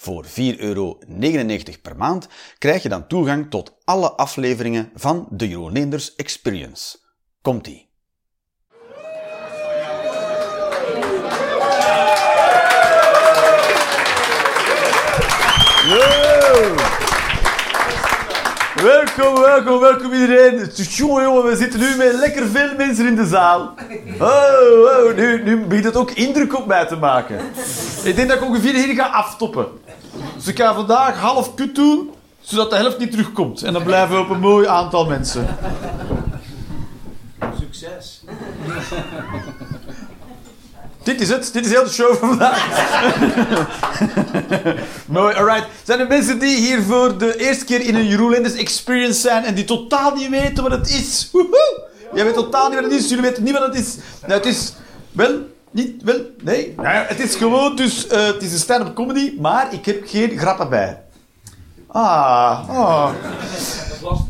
Voor 4,99 euro per maand krijg je dan toegang tot alle afleveringen van de Jeroen Experience. Komt-ie! Welkom, welkom, welkom iedereen. Jongen, jongen, we zitten nu met lekker veel mensen in de zaal. Oh, oh nu, nu begint het ook indruk op mij te maken. Ik denk dat ik ongeveer hier ga aftoppen. Dus ik ga vandaag half kut doen, zodat de helft niet terugkomt. En dan blijven we op een mooi aantal mensen. Succes. Dit is het. Dit is heel de show van vandaag. Mooi, alright. Zijn er mensen die hier voor de eerste keer in een Jeroen Lenders experience zijn en die totaal niet weten wat het is? Woehoe! Jij weet totaal niet wat het is. Jullie weten niet wat het is. Nou, het is wel, niet, wel, nee. Nou ja, het is gewoon dus, eh, het is een stand-up comedy, maar ik heb geen grappen bij. Ah, ah. Dat is lastig.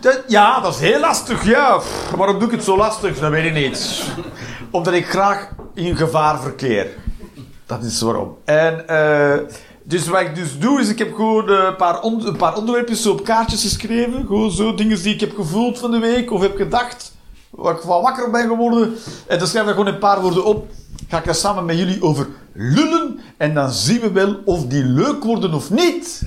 Dat- ja, dat is heel lastig, ja. Pff, waarom doe ik het zo lastig? Dat weet ik niet. Omdat ik graag in gevaar verkeer. Dat is waarom. En, eh, dus wat ik dus doe, is ik heb gewoon eh, een paar, een paar onderwerpjes zo op kaartjes geschreven. Gewoon zo dingen die ik heb gevoeld van de week of heb gedacht. Waar ik van wakker ben geworden. En dan schrijf ik gewoon een paar woorden op. Ga ik er samen met jullie over lullen. En dan zien we wel of die leuk worden of niet.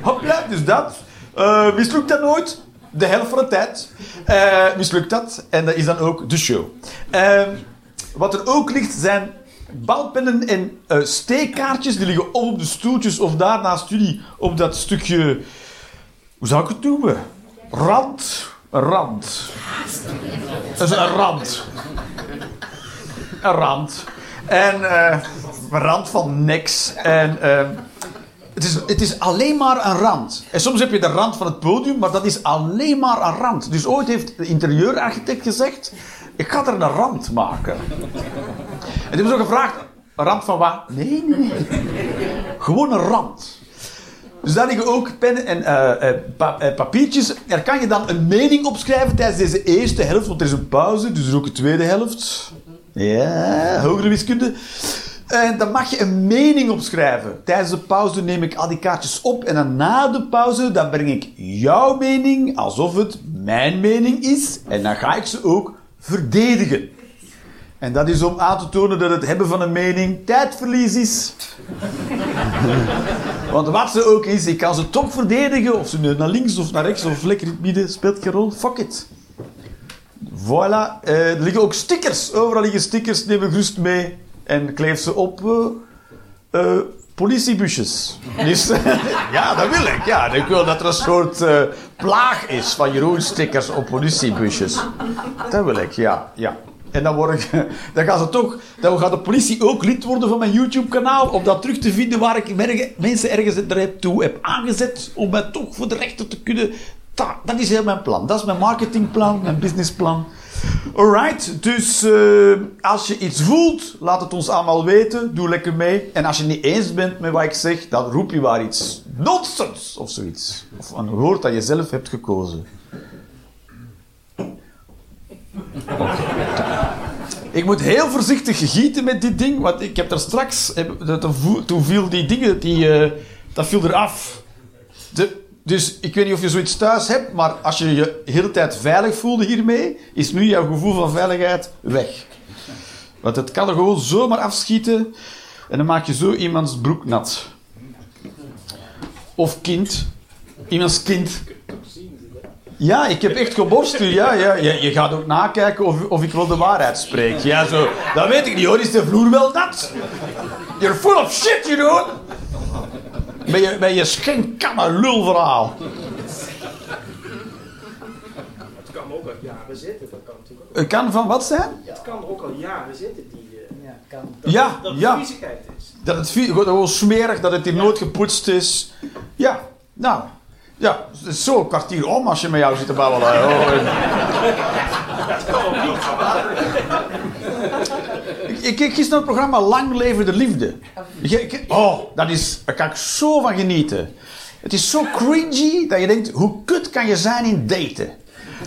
Hopla, dus dat. Eh, mislukt dat nooit? De helft van de tijd. Eh, mislukt dat. En dat is dan ook de show. Eh, wat er ook ligt zijn balpennen en eh, steekkaartjes. Die liggen op de stoeltjes of daar naast jullie op dat stukje... Hoe zou ik het noemen? Rand. Rand. Dat is een rand. Een rand. En eh, rand van niks. En... het is, het is alleen maar een rand. En soms heb je de rand van het podium, maar dat is alleen maar een rand. Dus ooit heeft de interieurarchitect gezegd: Ik ga er een rand maken. En die hebben ze gevraagd: Een rand van wat? Nee, nee, nee. Gewoon een rand. Dus daar liggen ook pennen en pa- eh, papiertjes. Daar kan je dan een mening opschrijven tijdens deze eerste helft, want er is een pauze, dus er is ook een tweede helft. Ja, hogere wiskunde. En dan mag je een mening opschrijven. Tijdens de pauze neem ik al die kaartjes op en dan na de pauze dan breng ik jouw mening alsof het mijn mening is. En dan ga ik ze ook verdedigen. En dat is om aan te tonen dat het hebben van een mening tijdverlies is. Want wat ze ook is, ik kan ze toch verdedigen. Of ze nu naar links of naar rechts of lekker in het midden, speelt geen rol. Fuck it. Voilà. Eh, er liggen ook stickers. Overal liggen stickers. Neem gerust mee. En kleef ze op eh, politiebusjes. Ja, dat wil ik. Ja, ik wil dat er een soort eh, plaag is van Jeroen stickers op politiebusjes. Dat wil ik, ja. ja. En dan, word ik, dan gaan ze toch, dan gaat de politie ook lid worden van mijn YouTube-kanaal. Om dat terug te vinden waar ik mensen ergens er toe heb aangezet. Om mij toch voor de rechter te kunnen. Dat is heel mijn plan. Dat is mijn marketingplan, mijn businessplan. Alright, dus eh, als je iets voelt, laat het ons allemaal weten. Doe lekker mee. En als je niet eens bent met wat ik zeg, dan roep je waar iets nonsens of zoiets. Of een woord dat je zelf hebt gekozen. Ik moet heel voorzichtig gieten met dit ding, want ik heb er straks... Toen viel die dingen, die, eh, dat viel eraf. De, dus ik weet niet of je zoiets thuis hebt, maar als je je de hele tijd veilig voelde hiermee, is nu jouw gevoel van veiligheid weg. Want het kan er gewoon zomaar afschieten en dan maak je zo iemands broek nat. Of kind. Iemands kind. Ja, ik heb echt geborsteld. Ja, ja. Je, gaat ook nakijken of, of ik wel de waarheid spreek. Ja, zo. Dat weet ik niet hoor. Is de vloer wel nat? You're full of shit, you know. Met je, met je schenkkamme lulverhaal. Het kan ook al jaren zitten. Dat kan natuurlijk ook. Het kan van wat zijn? Het kan ook al jaren zitten. Die, eh, Ja, kan. dat, Ja, dat het ja. viezigheid is. Dat het vie- gewoon smerig, dat het hier nooit gepoetst is. Ja, nou. Ja, het is zo een kwartier om als je met jou zit te babbelen. Oh, en- Ik- Ik keek gisteren het programma Lang Leven de Liefde. Oh, dat is, daar kan ik zo van genieten. Het is zo cringy dat je denkt, hoe kut kan je zijn in daten?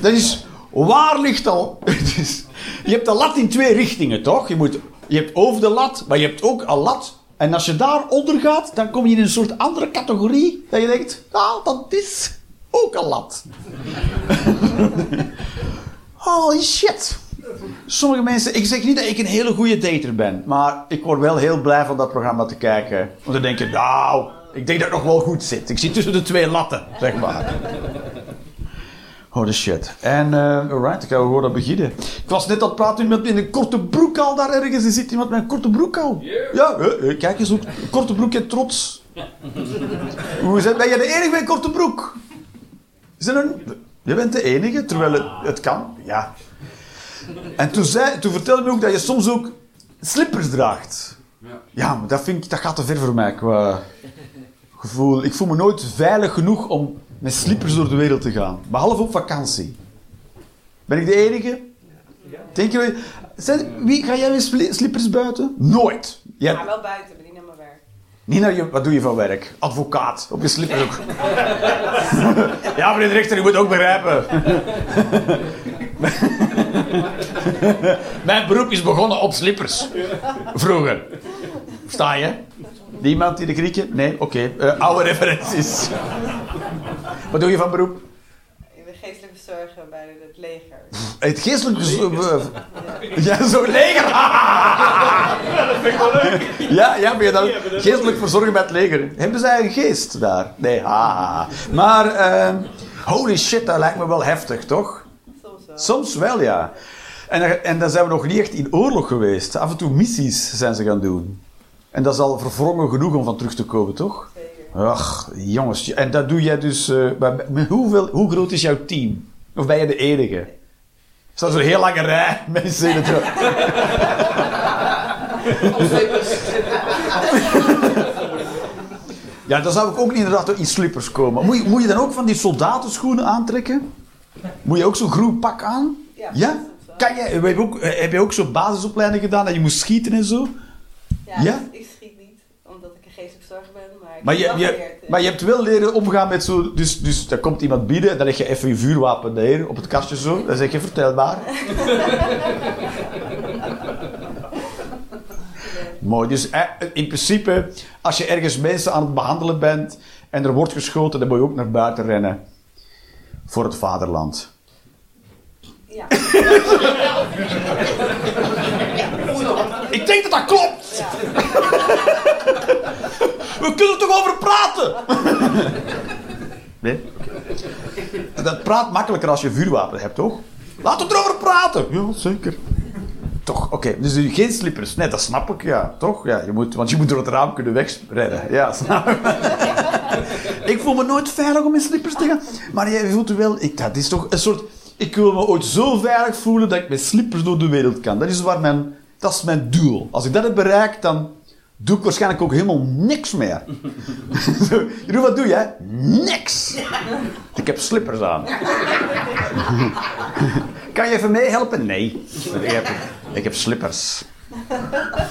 Dat is, waar ligt al... Is, je hebt de lat in twee richtingen, toch? Je, moet, je hebt over de lat, maar je hebt ook een lat. En als je daaronder gaat, dan kom je in een soort andere categorie. Dat je denkt, nou, dat is ook een lat. Holy shit. Sommige mensen, ik zeg niet dat ik een hele goede dater ben, maar ik word wel heel blij van dat programma te kijken. Want dan denk je, nou, ik denk dat het nog wel goed zit. Ik zit tussen de twee latten, zeg maar. Holy shit. En, eh alright, ik ga gewoon aan beginnen. Ik was net aan het praten met iemand in een korte broek al daar ergens. Er zit iemand met een korte broek al. Ja, eh, eh, kijk eens, een korte broek en trots. Hoe het? Ben je de enige met een korte broek? Is er een... Je bent de enige, terwijl het, het kan. Ja. En toen, zei, toen vertelde hij me ook dat je soms ook slippers draagt. Ja, maar dat, vind ik, dat gaat te ver voor mij qua gevoel. Ik voel me nooit veilig genoeg om met slippers door de wereld te gaan. Behalve op vakantie. Ben ik de enige? Denk je... Zijn, wie, ga jij met sli- slippers buiten? Nooit. Jij, Ja, wel buiten, niet naar naar je, wat doe je van werk? Advocaat. Op je slippers ook. ja, meneer de rechter, u moet ook begrijpen. Mijn beroep is begonnen op slippers. Vroeger. Sta je? Niemand die de Grieken? Nee? Oké. Eh, oude referenties. Wat doe je van beroep? Verzorger bij het leger. Het geestelijk... eh, Ja, zo leger. dat vind ik wel leuk. Ja, ja, ben je dan geestelijk verzorgen bij het leger? Hebben zij een geest daar? Nee, haha. Maar, ehm, holy shit, dat lijkt me wel heftig, toch? Soms wel. Soms wel, ja. En, dan- en dan zijn we nog niet echt in oorlog geweest. Af en toe missies zijn ze gaan doen. En dat is al verwrongen genoeg om van terug te komen, toch? Zeker. Ach, jongens. En dat doe jij dus... eh, bij- met hoeveel, hoe groot is jouw team? Of ben je de enige? Er staat zo'n heel lange rij mensen in het... Ja, dan zou ik ook inderdaad in slippers komen. Moet je, moet je dan ook van die soldatenschoenen aantrekken? Moet je ook zo'n groen pak aan? Ja, Ja? Kan jij, heb, je ook, heb je ook zo'n basisopleiding gedaan dat je moest schieten en zo? Ja, Ja? Ik, ik schiet niet, omdat ik een geestelijk verzorger ben. Maar je, je, eh. maar je hebt wel leren omgaan met zo... Dus, dus daar komt iemand binnen en dan leg je even je vuurwapen neer op het kastje zo. Dan zeg je, vertel maar. Mooi. Dus eh, in principe, als je ergens mensen aan het behandelen bent en er wordt geschoten, dan moet je ook naar buiten rennen. Voor het vaderland. Ja. Ik denk dat dat klopt! ja. We kunnen er toch over praten? Nee? Dat praat makkelijker als je vuurwapen hebt, toch? Laten we erover praten! Ja, zeker. Toch, oké. Dus u- geen slippers. Nee, dat snap ik, ja. Toch? Ja, je moet, want je moet door het raam kunnen wegrennen. Ja, snap ik. ik voel me nooit veilig om in slippers te gaan. Maar jij voelt er wel... Ik, dat is toch een soort... Ik wil me ooit zo veilig voelen dat ik met slippers door de wereld kan. Dat is, waar mijn, dat is mijn doel. Als ik dat heb bereikt, dan doe ik waarschijnlijk ook helemaal niks meer. Jeroen, wat doe jij? Niks. Ik heb slippers aan. Kan je even meehelpen? Nee. Ik heb, ik heb slippers.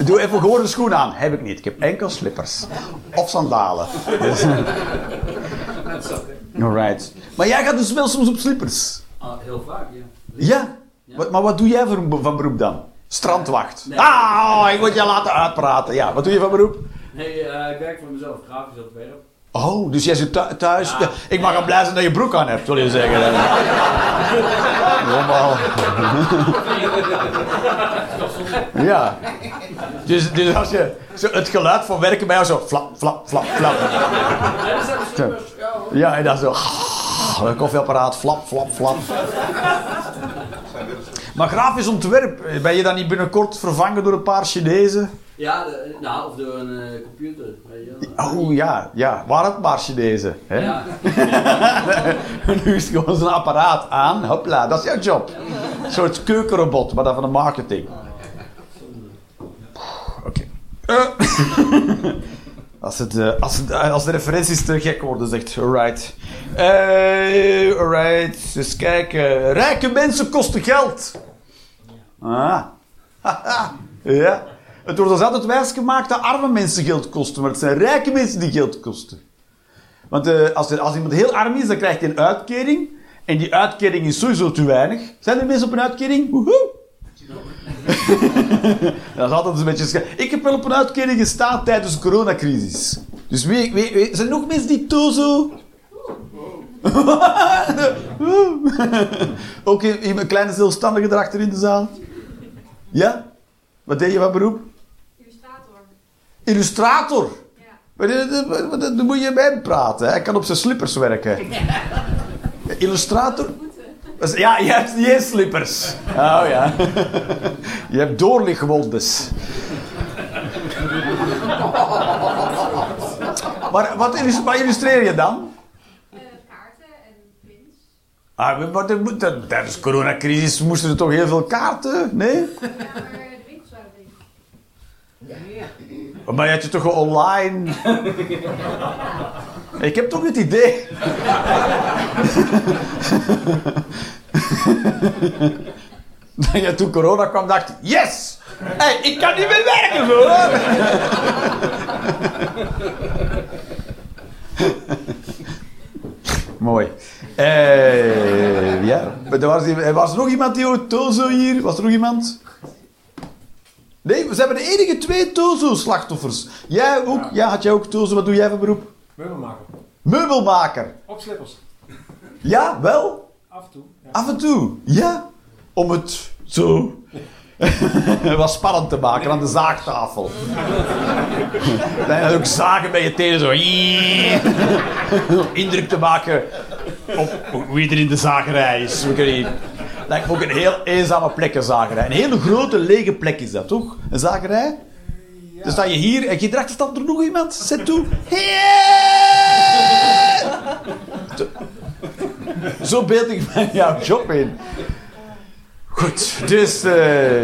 Doe even gewoon een schoen aan. Heb ik niet. Ik heb enkel slippers. Of sandalen. Dus- Alright. Maar jij gaat dus wel soms op slippers. Ah, heel vaak, ja. Ja? Wat- maar wat doe jij voor, van beroep dan? Strandwacht. Nee. Ah, ik moet je laten uitpraten. Ja, wat doe je van beroep? Nee, eh, ik werk voor mezelf, grafisch ontwerp. Oh, dus jij zit thu- thuis. Ja. Ja, ik mag wel blij zijn dat je broek aan hebt, wil je zeggen. Normaal. ja. Dus, dus als je zo het geluid van werken bij jou zo flap, flap, flap, flap. Ja, en dan zo. Een koffieapparaat, flap, flap, flap. Maar grafisch ontwerp, ben je dan niet binnenkort vervangen door een paar Chinezen? Ja, de- nou, of door een eh, computer. Oh ja, ja, waar het maar Chinezen. Hè? Ja, nu is gewoon zo'n apparaat aan, hopla, dat is jouw job. Een soort keukenrobot, maar dan van de marketing. Oké. Eh, Als, het, eh, als, eh, als de referenties te gek worden, zegt alright. Eh alright, eens kijken. Rijke mensen kosten geld. Ah. Ja. Het wordt ons altijd wijsgemaakt dat arme mensen geld kosten, maar het zijn rijke mensen die geld kosten. Want eh, als, er, als iemand heel arm is, dan krijgt hij een uitkering. En die uitkering is sowieso te weinig. Zijn er mensen op een uitkering? Woehoe! dat is altijd een beetje... scha- Ik heb wel op een uitkering gestaan tijdens de coronacrisis. Dus wie, wie, wie- zijn er nog mensen die tozo... Ook in, in een kleine zelfstandige erachter in de zaal? Ja? Wat deed je van beroep? Illustrator. Illustrator. Ja. Dan moet je bij hem praten. hè. Hij kan op zijn slippers werken. Illustrator? Ja, je hebt niet eens slippers. Oh ja. Je hebt doorlichtwondes. Maar wat, illus- wat illustreer je dan? Eh, kaarten en pins. Ah, maar tijdens de coronacrisis moesten er toch heel veel kaarten? Nee? Ja, maar de winkels waren dicht. Maar je had je toch online... Ik heb toch het idee... dat je toen corona kwam dacht... Yes! Ik kan niet meer werken, hoor! Mooi. Eh, ja, er was, er nog iemand die Tozo hier? Was er nog iemand? Nee, we hebben de enige twee Tozo-slachtoffers. Jij ook? Ja. had jij ook Tozo? Wat doe jij voor beroep? Meubelmaker. Meubelmaker. Op slippers. Ja, wel? Af en toe. Ja. Af en toe. Ja. Om het zo... wat spannend te maken aan de zaagtafel. Dan je ook zagen bij je tenen zo... Indruk te maken op wie er in de zagerij is. We. Lijkt me ook een heel eenzame plek, een zagerij. Een hele grote lege plek is dat, toch? Een zagerij? Dan sta je hier en hier achter staat er nog iemand. Zet toe. Zo- beeld ik mij jouw job in. Goed, dus... eh,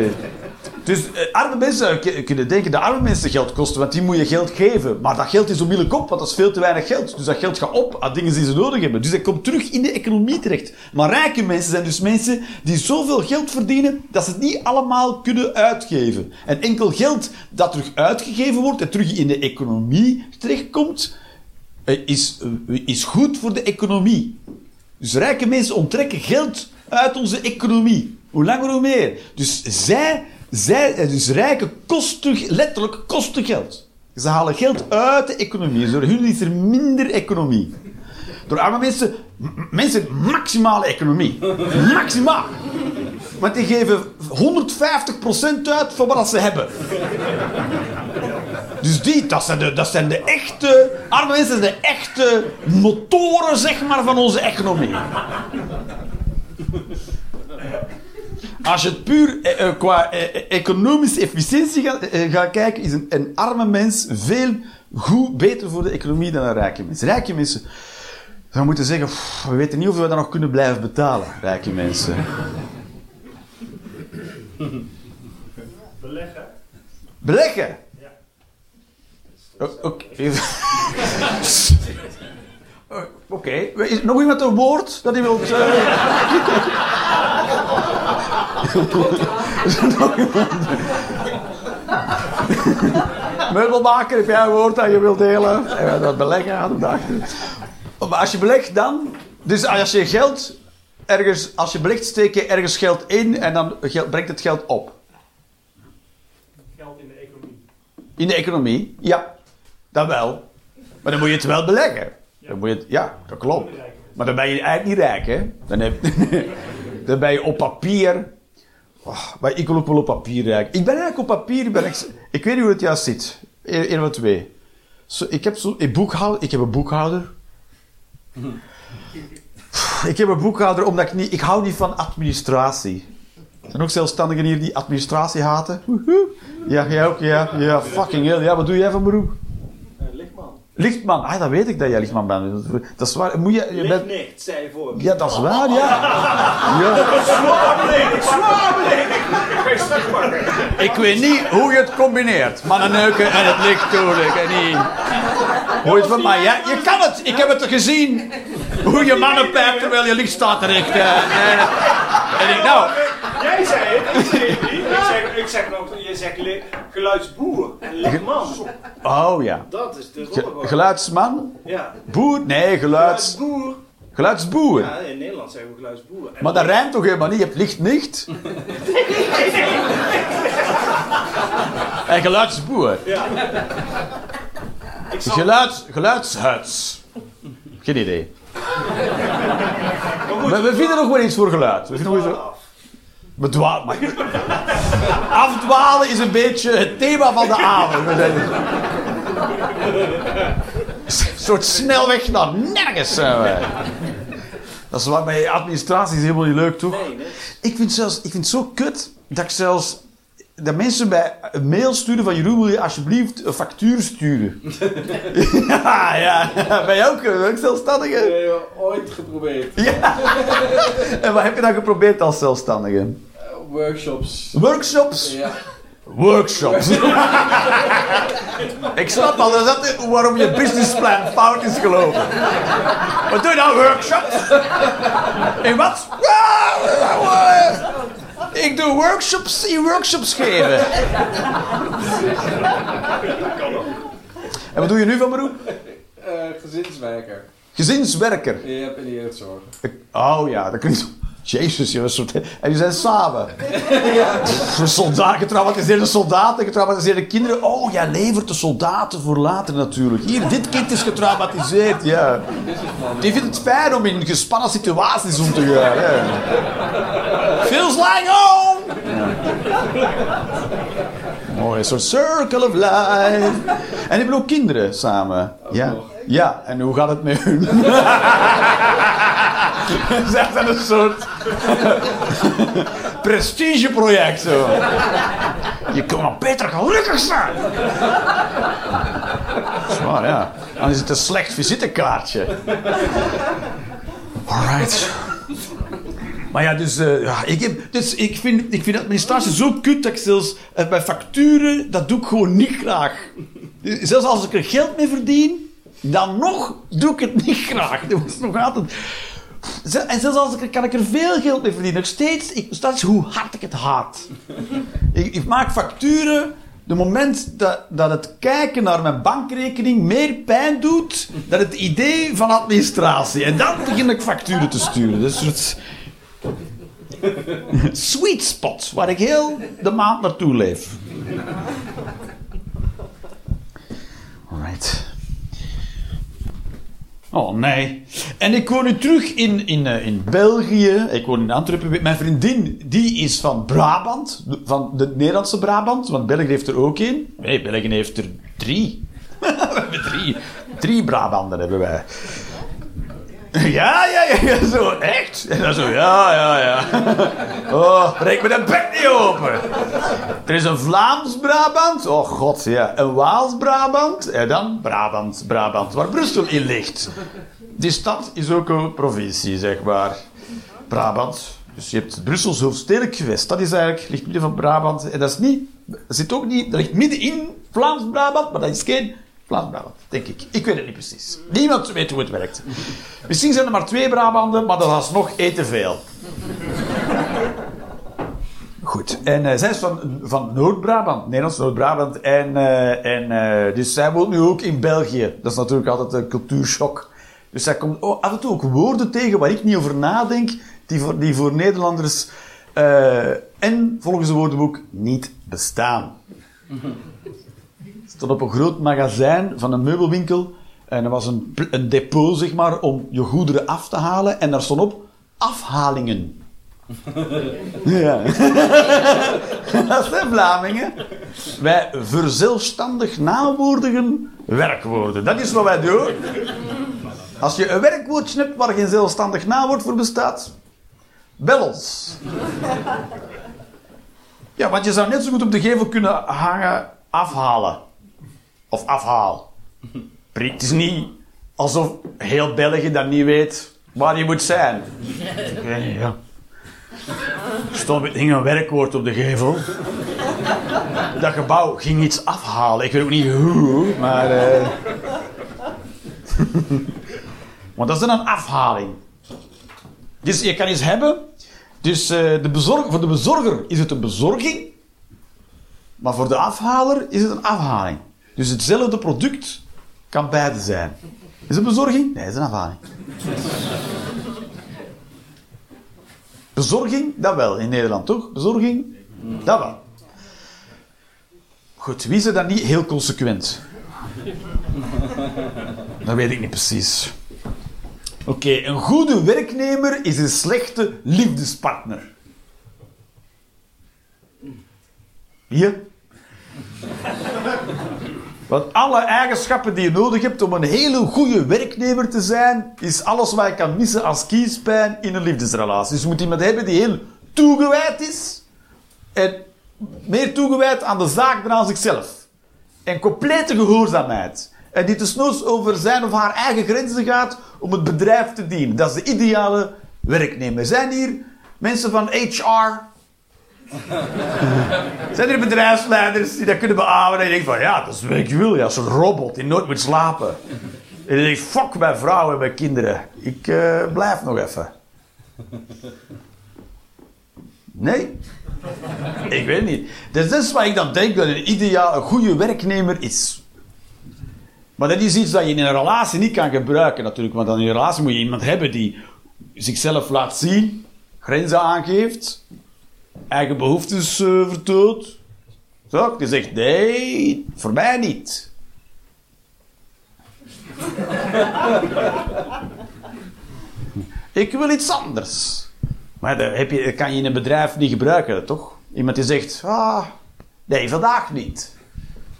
dus eh, arme mensen k- kunnen denken dat arme mensen geld kosten, want die moet je geld geven. Maar dat geld is onmiddellijk op, want dat is veel te weinig geld. Dus dat geld gaat op aan dingen die ze nodig hebben. Dus dat komt terug in de economie terecht. Maar rijke mensen zijn dus mensen die zoveel geld verdienen dat ze het niet allemaal kunnen uitgeven. En enkel geld dat terug uitgegeven wordt en terug in de economie terechtkomt, eh, is, eh, is goed voor de economie. Dus rijke mensen onttrekken geld uit onze economie. Hoe langer hoe meer. Dus zij, zij eh, dus rijken kosten, letterlijk kosten geld. Ze halen geld uit de economie. Dus door hun is er minder economie. Door arme mensen, mensen maximale economie. Maximaal. Want die geven 150% uit van wat ze hebben. Dus die, dat zijn, de, dat zijn de echte... Arme mensen zijn de echte motoren, zeg maar, van onze economie. Als je het puur eh, eh, qua eh, eh, economische efficiëntie gaat, eh, gaat kijken, is een, een arme mens veel goed beter voor de economie dan een rijke mens. Rijke mensen... We moeten zeggen, pff, we weten niet of we dat nog kunnen blijven betalen, rijke mensen. Beleggen. Beleggen? Ja. Oké. Oké. Is nog iemand een woord dat hij wil... Meubelmaker, heb jij een woord dat je wilt delen? En dat beleggen aan de dag. Maar als je belegt dan... Dus als je geld ergens... Als je belegt, steek je ergens geld in en dan brengt het geld op. Geld in de economie. In de economie, ja. Dat wel. Maar dan moet je het wel beleggen. Dan moet je het, ja, dat klopt. Maar dan ben je eigenlijk niet rijk, hè. Dan, heb, dan ben je op papier... Oh, maar ik wil ook wel op papier. Ik ben eigenlijk op papier... Ik, weet niet hoe het juist zit. Eén van twee. Ik, heb zo, ik, boekhoud, ik heb een boekhouder. Ik heb een boekhouder omdat ik niet... Ik hou niet van administratie. Er zijn ook zelfstandigen hier die administratie haten. Ja, jij ook, ja. Ja, fucking hell. Ja, wat doe jij van beroep? Lichtman. Ah, dat weet ik dat jij lichtman bent. Dat is waar. Moet je... je bent... Lichtnicht, zei je voor. Ja, dat is waar, ja. ja. Zwaar beledigd, zwaar beledigd. geen stuk pakken. Ik weet niet hoe je het combineert. Mannen neuken en het licht natuurlijk. En niet. Hoe is het van mij? Ja, je kan het. Ik heb het gezien. Hoe je mannen pijpt terwijl je licht staat te richten. En, en ik, nou, Jij zei het, ik zei het niet. Ik zeg, ik zeg nog, je zegt geluidsboer en lichtman. oh ja. Dat is de geluidsman? Ja. Boer? Nee, geluids, Geluidsboer. geluidsboer. Ja, in Nederland zeggen we geluidsboer. En Maar dat rijmt toch helemaal niet? Je hebt licht niet. En geluidsboer. Ja. Geluids, geluidshuis. Geen idee. We, we vinden nog wel iets voor geluid. We vinden. Bedwa- maar- Afdwalen is een beetje het thema van de avond. We zijn- Een soort snelweg naar nergens zijn wij. Dat is wat bij administratie is helemaal niet leuk, toch? Nee, nee. Ik vind, zelfs, ik vind het zo kut dat ik zelfs... Dat mensen bij een mail sturen van Jeroen, wil je alsjeblieft een factuur sturen? ja, ja. Ben jij ook, ook zelfstandige? Eh, ooit geprobeerd. Ja. En wat heb je dan geprobeerd als zelfstandige? Eh, workshops. Workshops? Ja. Workshops. ik snap al, dat dat waarom je businessplan fout is gelopen. Wat doe je nou, workshops? In wat? Ik doe workshops in workshops geven. En wat doe je nu van beroep? Eh, gezinswerker. Gezinswerker. Je hebt in de jeugdzorg. Ik- Oh ja, dat klinkt... Jezus, joh, een soort... En die zijn samen. Voor soldaten, getraumatiseerde soldaten, getraumatiseerde kinderen. Oh, jij levert de soldaten voor later natuurlijk. Hier, dit kind is getraumatiseerd, ja. Die vindt het fijn om in gespannen situaties om te gaan. Ja. Feels like home! Mooi, een soort circle of life. En die hebben ook kinderen samen. Ja. nog. Ja, en hoe gaat het met hun? Zeg dat een soort prestigeproject zo. Je kan nog beter gelukkig zijn. Zwaar, ja. Dan is het een slecht visitekaartje. Alright. Maar ja, dus, eh, ja, ik, heb, dus ik, vind, ik vind administratie zo kut dat ik zelfs eh, bij facturen, dat doe ik gewoon niet graag. Zelfs als ik er geld mee verdien, dan nog doe ik het niet graag. Dat is nog altijd... En zelfs als ik er, kan ik er veel geld mee verdienen, nog steeds, dat is hoe hard ik het haat. ik, ik maak facturen, de moment dat, dat het kijken naar mijn bankrekening meer pijn doet dan het idee van administratie. En dan begin ik facturen te sturen. Dus het sweet spot, waar ik heel de maand naartoe leef. Alright. Oh nee. En ik woon nu terug in, in, eh, in België. Ik woon in Antwerpen. Mijn vriendin, die is van Brabant. Van de Nederlandse Brabant. Want België heeft er ook één. Nee, België heeft er drie. We hebben drie. Drie Brabanten hebben wij. Ja, ja, ja, zo, echt? En dan zo, ja, ja, ja. Oh, breek me de bek niet open. Er is een Vlaams-Brabant, oh god, ja. Een Waals-Brabant en dan Brabant-Brabant, waar Brussel in ligt. Die stad is ook een provincie, zeg maar. Brabant. Dus je hebt Brussels hoofdstedelijk gewest. Dat is eigenlijk, ligt midden van Brabant. En dat is niet, dat zit ook niet, dat ligt midden in Vlaams-Brabant, maar dat is geen Denk ik. Ik weet het niet precies. Niemand weet hoe het werkt. Misschien zijn er maar twee Brabanten, maar dat is nog te veel. Goed. En eh, zij is van, van Noord-Brabant, Nederlands Noord-Brabant. En, eh, en, eh, dus zij woont nu ook in België. Dat is natuurlijk altijd een cultuurshock. Dus zij komt oh, af en toe ook woorden tegen waar ik niet over nadenk, die voor, die voor Nederlanders en volgens het woordenboek niet bestaan. Stond op een groot magazijn van een meubelwinkel. En er was een, een depot, zeg maar, om je goederen af te halen. En daar stond op afhalingen. ja. Dat zijn Vlamingen. Wij verzelfstandig nawoordigen werkwoorden. Dat is wat wij doen. Als je een werkwoordje hebt waar geen zelfstandig nawoord voor bestaat, bel ons. Ja, want je zou net zo goed op de gevel kunnen hangen afhalen. Of afhaal. Het is niet alsof heel België dan niet weet waar je moet zijn. Oké, ja. Er stond hing een werkwoord op de gevel. Dat gebouw ging iets afhalen. Ik weet ook niet hoe, maar... eh Want dat is dan een afhaling. Dus je kan iets hebben. Dus eh, de voor de bezorger is het een bezorging. Maar voor de afhaler is het een afhaling. Dus hetzelfde product kan beide zijn. Is het bezorging? Nee, is een afhaling. Bezorging, dat wel, in Nederland toch? Bezorging, dat wel. Goed, wie is er dan niet heel consequent? Dat weet ik niet precies. Oké, een goede werknemer is een slechte liefdespartner. Hier. Want alle eigenschappen die je nodig hebt om een hele goede werknemer te zijn, is alles wat je kan missen als kiespijn in een liefdesrelatie. Dus je moet iemand hebben die heel toegewijd is en meer toegewijd aan de zaak dan aan zichzelf. En complete gehoorzaamheid. En die desnoods over zijn of haar eigen grenzen gaat om het bedrijf te dienen. Dat is de ideale werknemer. Zijn hier mensen van HR? Zijn er bedrijfsleiders die dat kunnen beamen? En je denkt van, ja, dat is wat ik wil. Ja, zo'n robot die nooit moet slapen. En je denkt, fuck mijn vrouw en mijn kinderen. Ik eh, blijf nog even. Nee? Ik weet niet. Dus dat is wat ik dan denk dat een ideaal, een goede werknemer is. Maar dat is iets dat je in een relatie niet kan gebruiken natuurlijk. Want in een relatie moet je iemand hebben die zichzelf laat zien, grenzen aangeeft, eigen behoeftes eh, vertoont. Zo, die zegt, nee, voor mij niet. Ik wil iets anders. Maar dat, heb je, kan je in een bedrijf niet gebruiken, toch? Iemand die zegt, ah, nee, vandaag niet.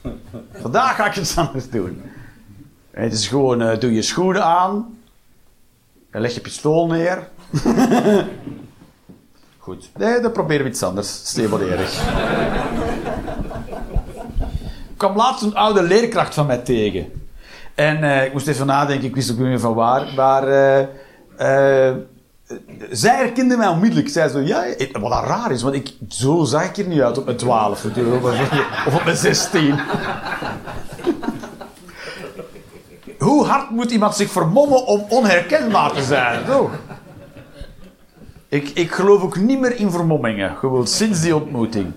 Vandaag ga ik iets anders doen. Het is gewoon, eh, doe je schoenen aan. En leg je pistool neer. Nee, dan proberen we iets anders. Stemonerig. Ik kwam laatst een oude leerkracht van mij tegen. En eh, ik moest even nadenken, ik wist ook niet meer van waar. Maar eh, eh, zij herkende mij onmiddellijk. Zij zo, ja, wat dat raar is, want ik, zo zag ik er niet uit op mijn 12 natuurlijk, of- op mijn 16. Hoe hard moet iemand zich vermommen om onherkenbaar te zijn? Zo. Ik, ik geloof ook niet meer in vermommingen, gewoon sinds die ontmoeting.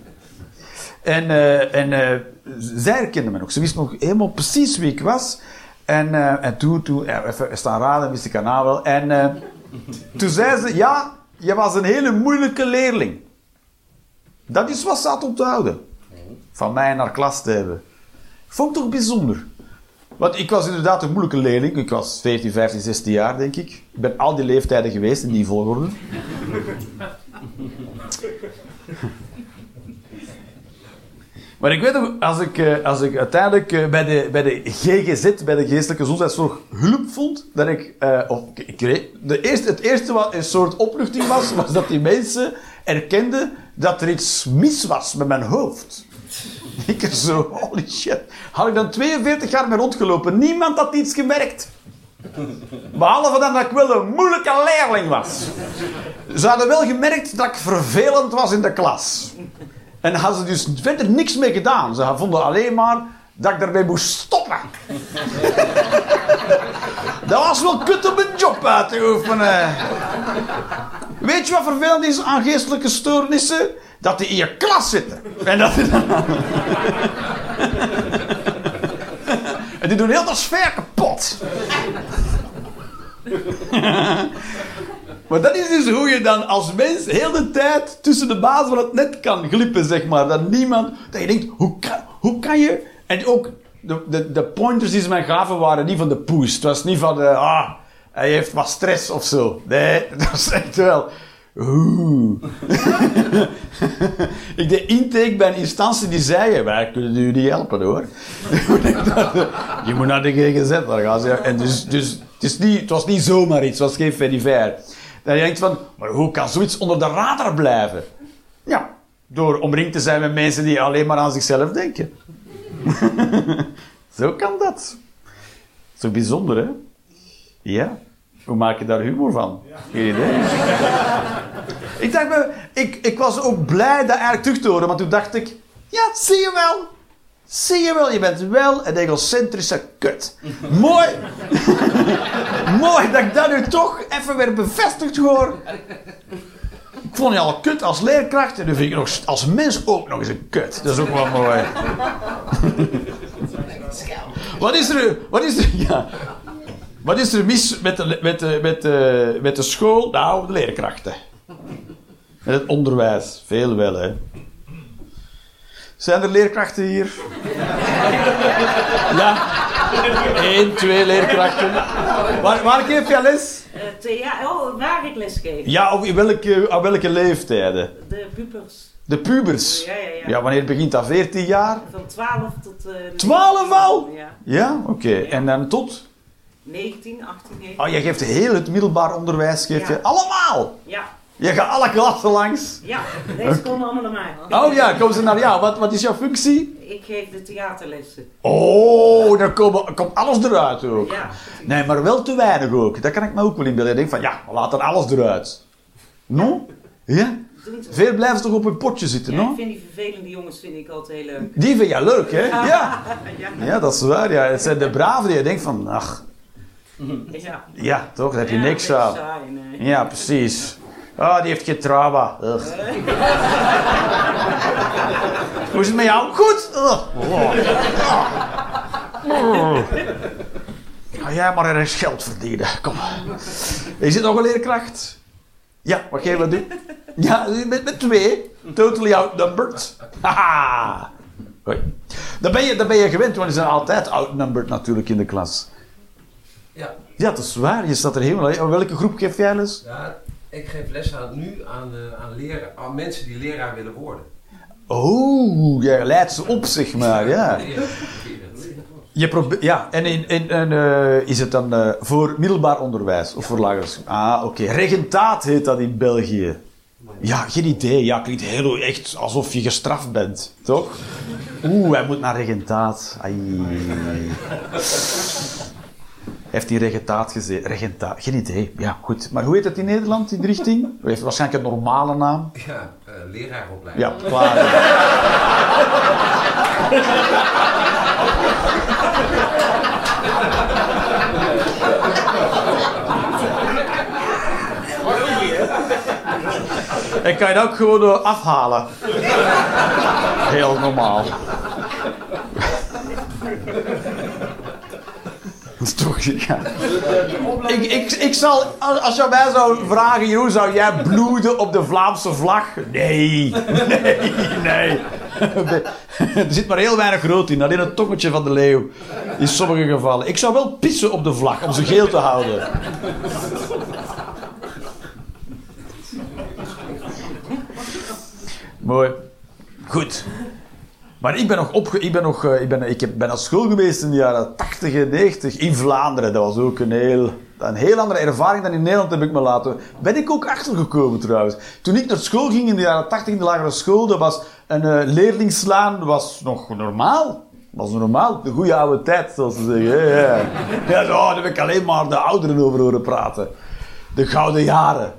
En, eh, en eh, zij herkende me nog. Ze wist nog helemaal precies wie ik was. En, eh, en toen, toen even staan raden, wist ik haar wel. En toen zei ze, ja, je was een hele moeilijke leerling. Dat is wat ze had onthouden. Van mij naar klas te hebben. Vond ik toch bijzonder. Want ik was inderdaad een moeilijke leerling. Ik was 14, 15, 16 jaar, denk ik. Ik ben al die leeftijden geweest in die volgorde. Maar ik weet nog, als ik, eh, als ik uiteindelijk eh, bij de, bij de GGZ, bij de geestelijke gezondheidszorg, hulp vond, dat ik, eh, of, ik, kreeg- de eerste, het eerste wat een soort opluchting was, was dat die mensen erkenden dat er iets mis was met mijn hoofd. Ik zo, holy shit. Had ik dan 42 jaar mee rondgelopen, niemand had iets gemerkt. Behalve dan dat ik wel een moeilijke leerling was. Ze hadden wel gemerkt dat ik vervelend was in de klas. En hadden ze dus verder niks mee gedaan. Ze vonden alleen maar dat ik daarmee moest stoppen. dat was wel kut om een job uit te oefenen. Weet je wat vervelend is aan geestelijke stoornissen? Dat die in je klas zitten. En, dat en die doen heel de sfeer kapot. Maar dat is dus hoe je dan als mens heel de tijd tussen de baas van het net kan glippen, zeg maar. Dat niemand... Dat je denkt, hoe kan, hoe kan je... En ook de, de, de pointers die ze mij gaven waren niet van de poes. Het was niet van de... Ah, hij heeft wat stress of zo. Nee, dat was echt wel... Oeh. ik deed intake bij een instantie die zei... Wij kunnen u niet helpen hoor. je moet naar de GGZ, daar ze. En dus, dus het, is niet, het was niet zomaar iets, het was geen fediver. Dan denk je van, maar hoe kan zoiets onder de radar blijven? Ja, door omringd te zijn met mensen die alleen maar aan zichzelf denken. Zo kan dat. Zo bijzonder, hè? Ja. Hoe maak je daar humor van? Geen idee. Ik dacht maar ik, ik was ook blij dat eigenlijk terug te horen, want toen dacht ik, ja, zie je wel. Zie je wel, je bent wel een egocentrische kut. Mooi. Mooi dat ik dat nu toch even weer bevestigd hoor. Ik vond je al kut als leerkracht en nu vind ik je nog als mens ook nog eens een kut. Dat is ook wel mooi. Wat is er, wat is er, ja. Wat is er mis met de, met de, met de, met de school? Nou, de leerkrachten. Met het onderwijs. Veel wel, hè. Zijn er leerkrachten hier? Ja. Eén, twee leerkrachten. Waar, waar geef je les? Eh, thea- oh, waar ik les geef. Ja, op welke, op welke leeftijden? De pubers. De pubers. Ja, ja, ja. Ja, wanneer begint dat? 14 jaar? Van 12 tot... eh 12 al? Ja. Ja, oké. En dan tot? 19, 18, 19. Oh, je geeft heel het middelbaar onderwijs, geef je allemaal. Ja, Je gaat alle klassen langs. ja. Deze komen allemaal naar mij. Oh ja, komen ze naar jou. Wat, wat is jouw functie? Ik geef de theaterlessen. Oh, dan komen, komt alles eruit ook. Ja. Nee, maar wel te weinig ook. Dat kan ik me ook wel inbeelden. Ik denk van, ja, laat dan alles eruit. No? Ja? Veel blijven toch op hun potje zitten, Ja, ik no? vind die vervelende jongens vind ik altijd heel leuk. Die vind jij leuk, hè? Ja. Ja. Ja, dat is waar. Ja. Het zijn de braven die je denkt van, ach, Ja. ja, toch? Daar heb je Ja, niks aan. saai, nee. Ja, precies. Ah, die heeft geen trauma. Hoe is het met jou? Goed. Oh. Ga jij maar ergens geld verdienen. Kom. Is het nog een leerkracht? Ja, wat ga je wat doen? Ja, met, met twee. Totally outnumbered. Haha. Dan ben, je, dan ben je gewend, want je zijn altijd outnumbered natuurlijk in de klas. Ja, Ja, dat is waar. Je staat er helemaal... Welke groep geef jij les? ja, ik geef les aan, nu aan, eh, aan, leraar, aan mensen die leraar willen worden. Oh, jij leidt ze op, zeg maar, ja. Leren. Je probe- ja, en, in, in, en eh, is het dan eh, voor middelbaar onderwijs of voor lager school? Ah, oké. Regentaat heet dat in België. Ja, geen idee. Ja, klinkt heel echt alsof je gestraft bent, toch? Oeh, hij moet naar regentaat. Ai. Heeft hij regentaat gezeten? Regentaat, geen idee. Ja, goed. Maar hoe heet het in Nederland, in die richting? Heeft waarschijnlijk een normale naam. Ja, eh, leraaropleiding. Ja, klaar. Ik kan je dat ook gewoon afhalen. Heel normaal. Toch. Ik, ik, ik zal, als je mij zou vragen, Jeroen, zou jij bloeden op de Vlaamse vlag? Nee, nee, nee. Er zit maar heel weinig rood in, alleen het tongetje van de leeuw. In sommige gevallen. Ik zou wel pissen op de vlag om ze geel te houden. Mooi. Goed. Maar ik ben nog opge... Ik ben, nog, eh, ik ben, ik ben naar school geweest in de jaren 80 en 90 in Vlaanderen. Dat was ook een heel, een heel andere ervaring dan in Nederland, heb ik me laten... Ben ik ook achtergekomen trouwens. Toen ik naar school ging in de jaren 80 in de lagere school, dat was een uh, leerling slaan was nog normaal. was normaal. De goede oude tijd, zoals ze zeggen. Ja, ja zo, daar heb ik alleen maar de ouderen over horen praten. De gouden jaren.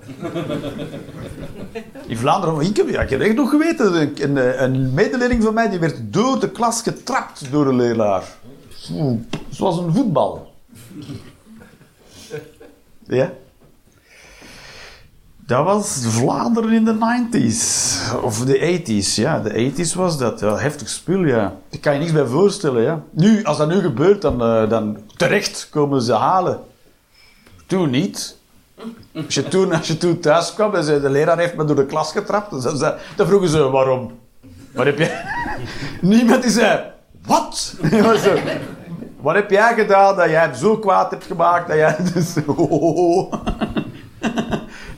In Vlaanderen, ik heb, ja, echt nog geweten, een, een, een medeleerling van mij die werd door de klas getrapt door een leraar. Zoals een voetbal. Ja? Dat was Vlaanderen in de 90s. Of de 80s, ja. De 80s was dat. Heftig spul, ja. Daar kan je niks bij voorstellen, ja. Nu, als dat nu gebeurt, dan, uh, dan terecht komen ze halen. Toen niet. Als je toen, als je toen thuis kwam en zei, de leraar heeft me door de klas getrapt, dan, dan vroegen ze waarom. Wat heb je... Niemand die zei, wat? wat heb jij gedaan dat jij hem zo kwaad hebt gemaakt dat jij... Dus, oh.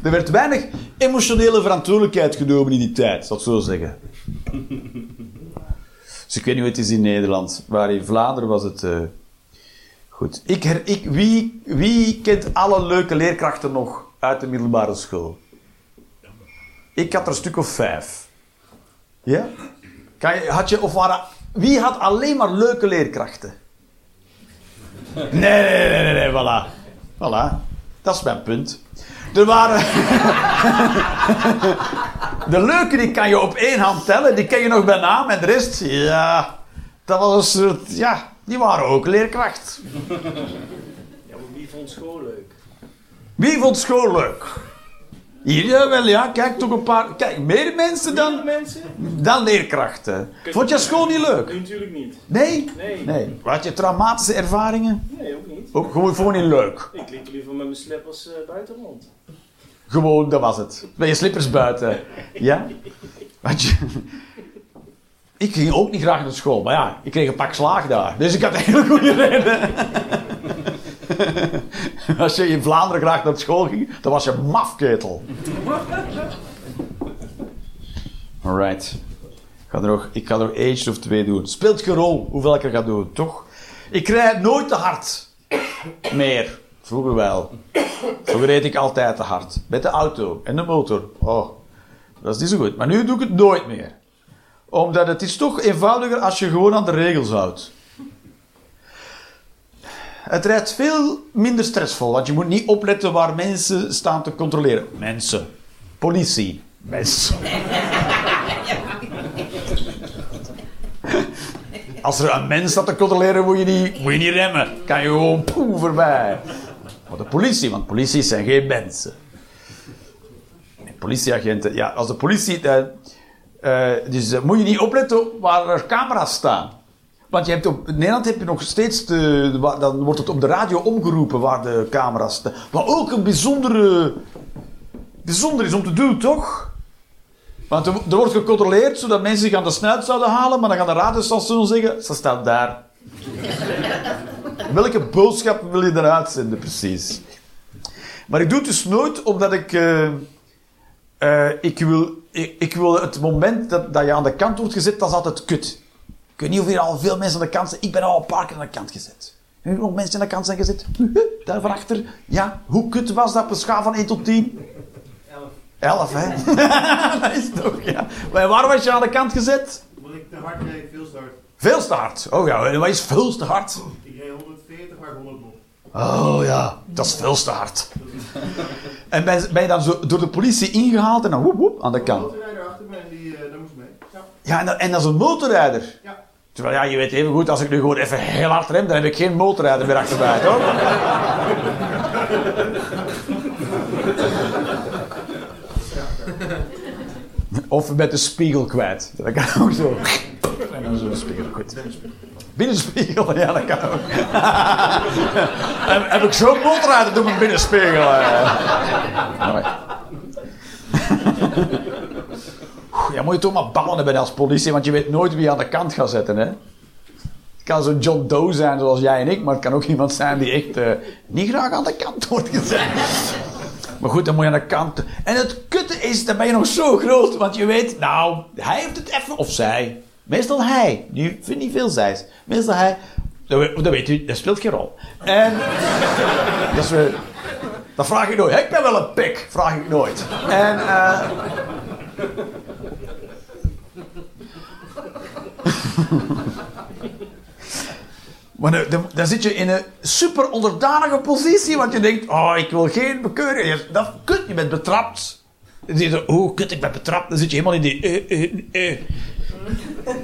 Er werd weinig emotionele verantwoordelijkheid genomen in die tijd, zal ik zo zeggen. Dus ik weet niet hoe het is in Nederland, maar in Vlaanderen was het... Uh... Goed. Ik her, ik, wie, wie kent alle leuke leerkrachten nog uit de middelbare school? Ik had er een stuk of vijf. Ja? Had je, of waren, wie had alleen maar leuke leerkrachten? Nee, nee, nee, nee, nee, voilà. Voilà. Dat is mijn punt. Er waren... de leuke die kan je op één hand tellen. Die ken je nog bij naam. En de rest, ja... Dat was een soort... Ja, die waren ook leerkracht. Ja, maar wie vond school leuk? Wie vond school leuk? Hier, jawel, ja. Kijk, toch een paar... Kijk, meer mensen dan, mensen? dan leerkrachten. Vond je school niet leuk? Nee, natuurlijk niet. Nee? Nee. Nee. Had je traumatische ervaringen? Nee, ook niet. Ook gewoon, gewoon niet leuk. Ik liep liever met mijn slippers eh, buiten rond. Gewoon, dat was het. Met je slippers buiten. Ja? Had je... Ik ging ook niet graag naar school, maar ja, ik kreeg een pak slaag daar. Dus ik had een hele goede reden. Als je in Vlaanderen graag naar school ging, dan was je mafketel. Alright. Ik ga er nog, ik ga er nog eentje of twee doen. Speelt geen rol hoeveel ik er ga doen, toch? Ik rijd nooit te hard. Meer. Vroeger wel. Vroeger reed ik altijd te hard. Met de auto en de motor. Oh, dat is niet zo goed. Maar nu doe ik het nooit meer. Omdat het is toch eenvoudiger als je gewoon aan de regels houdt. Het rijdt veel minder stressvol, want je moet niet opletten waar mensen staan te controleren. Mensen. Politie. Mensen. Als er een mens staat te controleren, moet je niet, moet je niet remmen. Kan je gewoon poe voorbij. Maar de politie, want politie zijn geen mensen. Politieagenten, ja, als de politie. Eh, dus eh, moet je niet opletten waar er camera's staan. Want je hebt in Nederland heb je nog steeds. De, dan wordt het op de radio omgeroepen waar de camera's staan. Wat ook een bijzondere. bijzonder is om te doen, toch? Want er, wordt gecontroleerd zodat mensen zich aan de snuit zouden halen, maar dan gaan de radiostation zeggen: ze staat daar. Welke boodschap wil je eruit zenden, precies? Maar ik doe het dus nooit omdat ik. eh, eh, ik, wil, ik, ik wil het moment dat, dat je aan de kant wordt gezet, dat is altijd kut. Ik weet niet of hier al veel mensen aan de kant zijn. Ik ben al een paar keer aan de kant gezet. Je nog mensen aan de kant zijn gezet? Daar van achter. Ja, hoe kut was dat op een schaal van 1 tot 10? 11, hè? dat is toch, ja. Maar waar was je aan de kant gezet? Omdat ik te hard reed, veel hard. Veel te hard. Oh ja, en wat is veel te hard? Ik reed 140 hard 100 bot. Oh ja, dat is veel te hard. En ben, ben je dan zo door de politie ingehaald en dan woep woep aan de Een kant? motorrijder achter me en die, daar moest mee. Ja. Ja, en, dan- en dat is een motorrijder. Ja. Terwijl ja, je weet even goed, als ik nu gewoon even heel hard rem, dan heb ik geen motorrijder meer achterbij, toch? Of met de spiegel kwijt. Dat kan ook zo. En dan zo'n spiegel, goed. Binnenspiegel, ja, dat kan ook. heb, ik zo'n motorrijder door mijn binnenspiegel. eh. Ja, moet je toch maar ballen hebben als politie, want je weet nooit wie je aan de kant gaat zetten, hè? Het kan zo'n John Doe zijn zoals jij en ik, maar het kan ook iemand zijn die echt eh, niet graag aan de kant wordt gezet. Maar goed, dan moet je aan de kant. En het kutte is, dan ben je nog zo groot, want je weet, nou, hij heeft het even, of zij. Meestal hij. Nu vind niet veel zijs. Meestal hij. Dat, we- dat weet u, dat speelt geen rol. En. dat is weer. Dat vraag ik nooit. Heb jij wel een pik? Vraag ik nooit. En. eh Maar dan, zit je in een super onderdanige positie, want je denkt, oh, ik wil geen bekeuring. Dat kut, je bent betrapt. Dan zit je oh, kut, ik ben betrapt. Dan zit je helemaal in die, eh, eh, eh.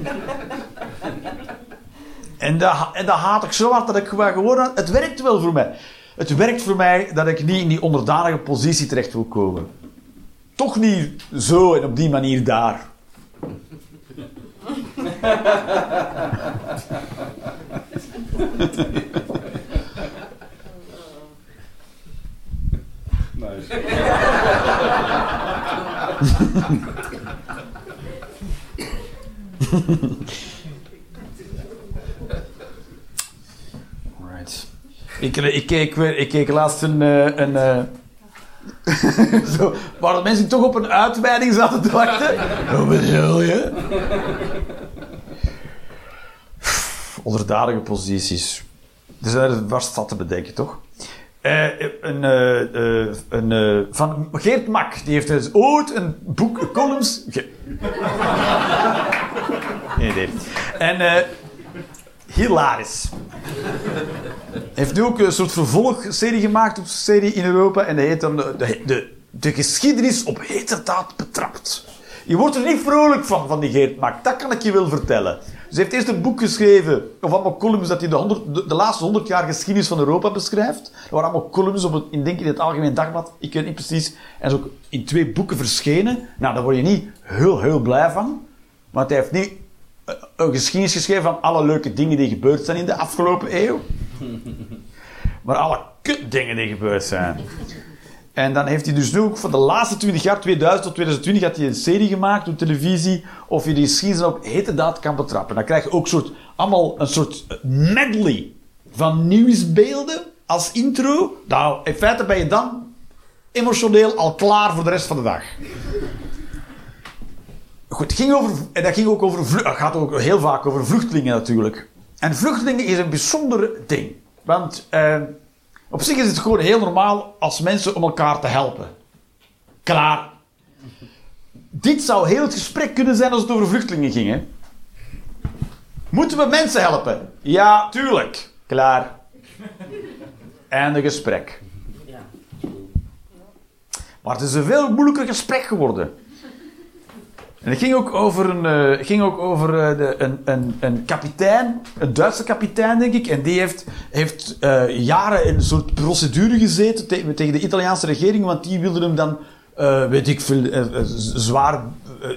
En dat, en haat ik zo hard dat ik gewoon-. Het werkt wel voor mij. Het werkt voor mij dat ik niet in die onderdanige positie terecht wil komen. Toch niet zo en op die manier daar. Right. Ik, ik, keek, ik keek laatst een... eh, een eh, zo, waar de mensen toch op een uitweiding zaten te wachten. Wat bedoel je? Onderdadige posities. Er zijn er vast wat te bedenken, toch? Eh, een, eh, eh, een, van Geert Mak, die heeft dus ooit een boek, columns... Ge- Geen idee. En hilarisch. Heeft nu ook een soort vervolgserie gemaakt op zijn serie in Europa. En dat heet dan de, de, de, de geschiedenis op heterdaad betrapt. Je wordt er niet vrolijk van, van die Geert Mak. Dat kan ik je wel vertellen. Ze heeft eerst een boek geschreven, of allemaal columns, dat hij de, 100 de, de laatste 100 jaar geschiedenis van Europa beschrijft. Dat waren allemaal columns op het, in, denk ik, in het Algemeen Dagblad. Ik weet niet precies. En is ook in twee boeken verschenen. Nou, daar word je niet heel, heel blij van. Want hij heeft niet eh, een geschiedenis geschreven van alle leuke dingen die gebeurd zijn in de afgelopen eeuw. Maar alle kutdingen die gebeurd zijn. En dan heeft hij dus nu ook voor de laatste 20 jaar, 2000 tot 2020, had hij een serie gemaakt op televisie. Of je die geschiedenis op heterdaad kan betrappen. Dan krijg je ook soort, allemaal een soort medley van nieuwsbeelden als intro. Nou, in feite ben je dan emotioneel al klaar voor de rest van de dag. Goed, het ging over, en dat ging ook over, gaat ook heel vaak over vluchtelingen natuurlijk. En vluchtelingen is een bijzonder ding. Want eh, op zich is het gewoon heel normaal als mensen om elkaar te helpen. Klaar. Dit zou heel het gesprek kunnen zijn als het over vluchtelingen ging. Hè? Moeten we mensen helpen? Ja, tuurlijk. Klaar. Einde gesprek. Maar het is een veel moeilijker gesprek geworden. En het ging ook over een, eh, ging ook over, eh, de, een, een, een kapitein, een Duitse kapitein, denk ik. En die heeft, heeft eh, jaren in een soort procedure gezeten te- tegen de Italiaanse regering, want die wilden hem dan, weet ik veel, zwaar,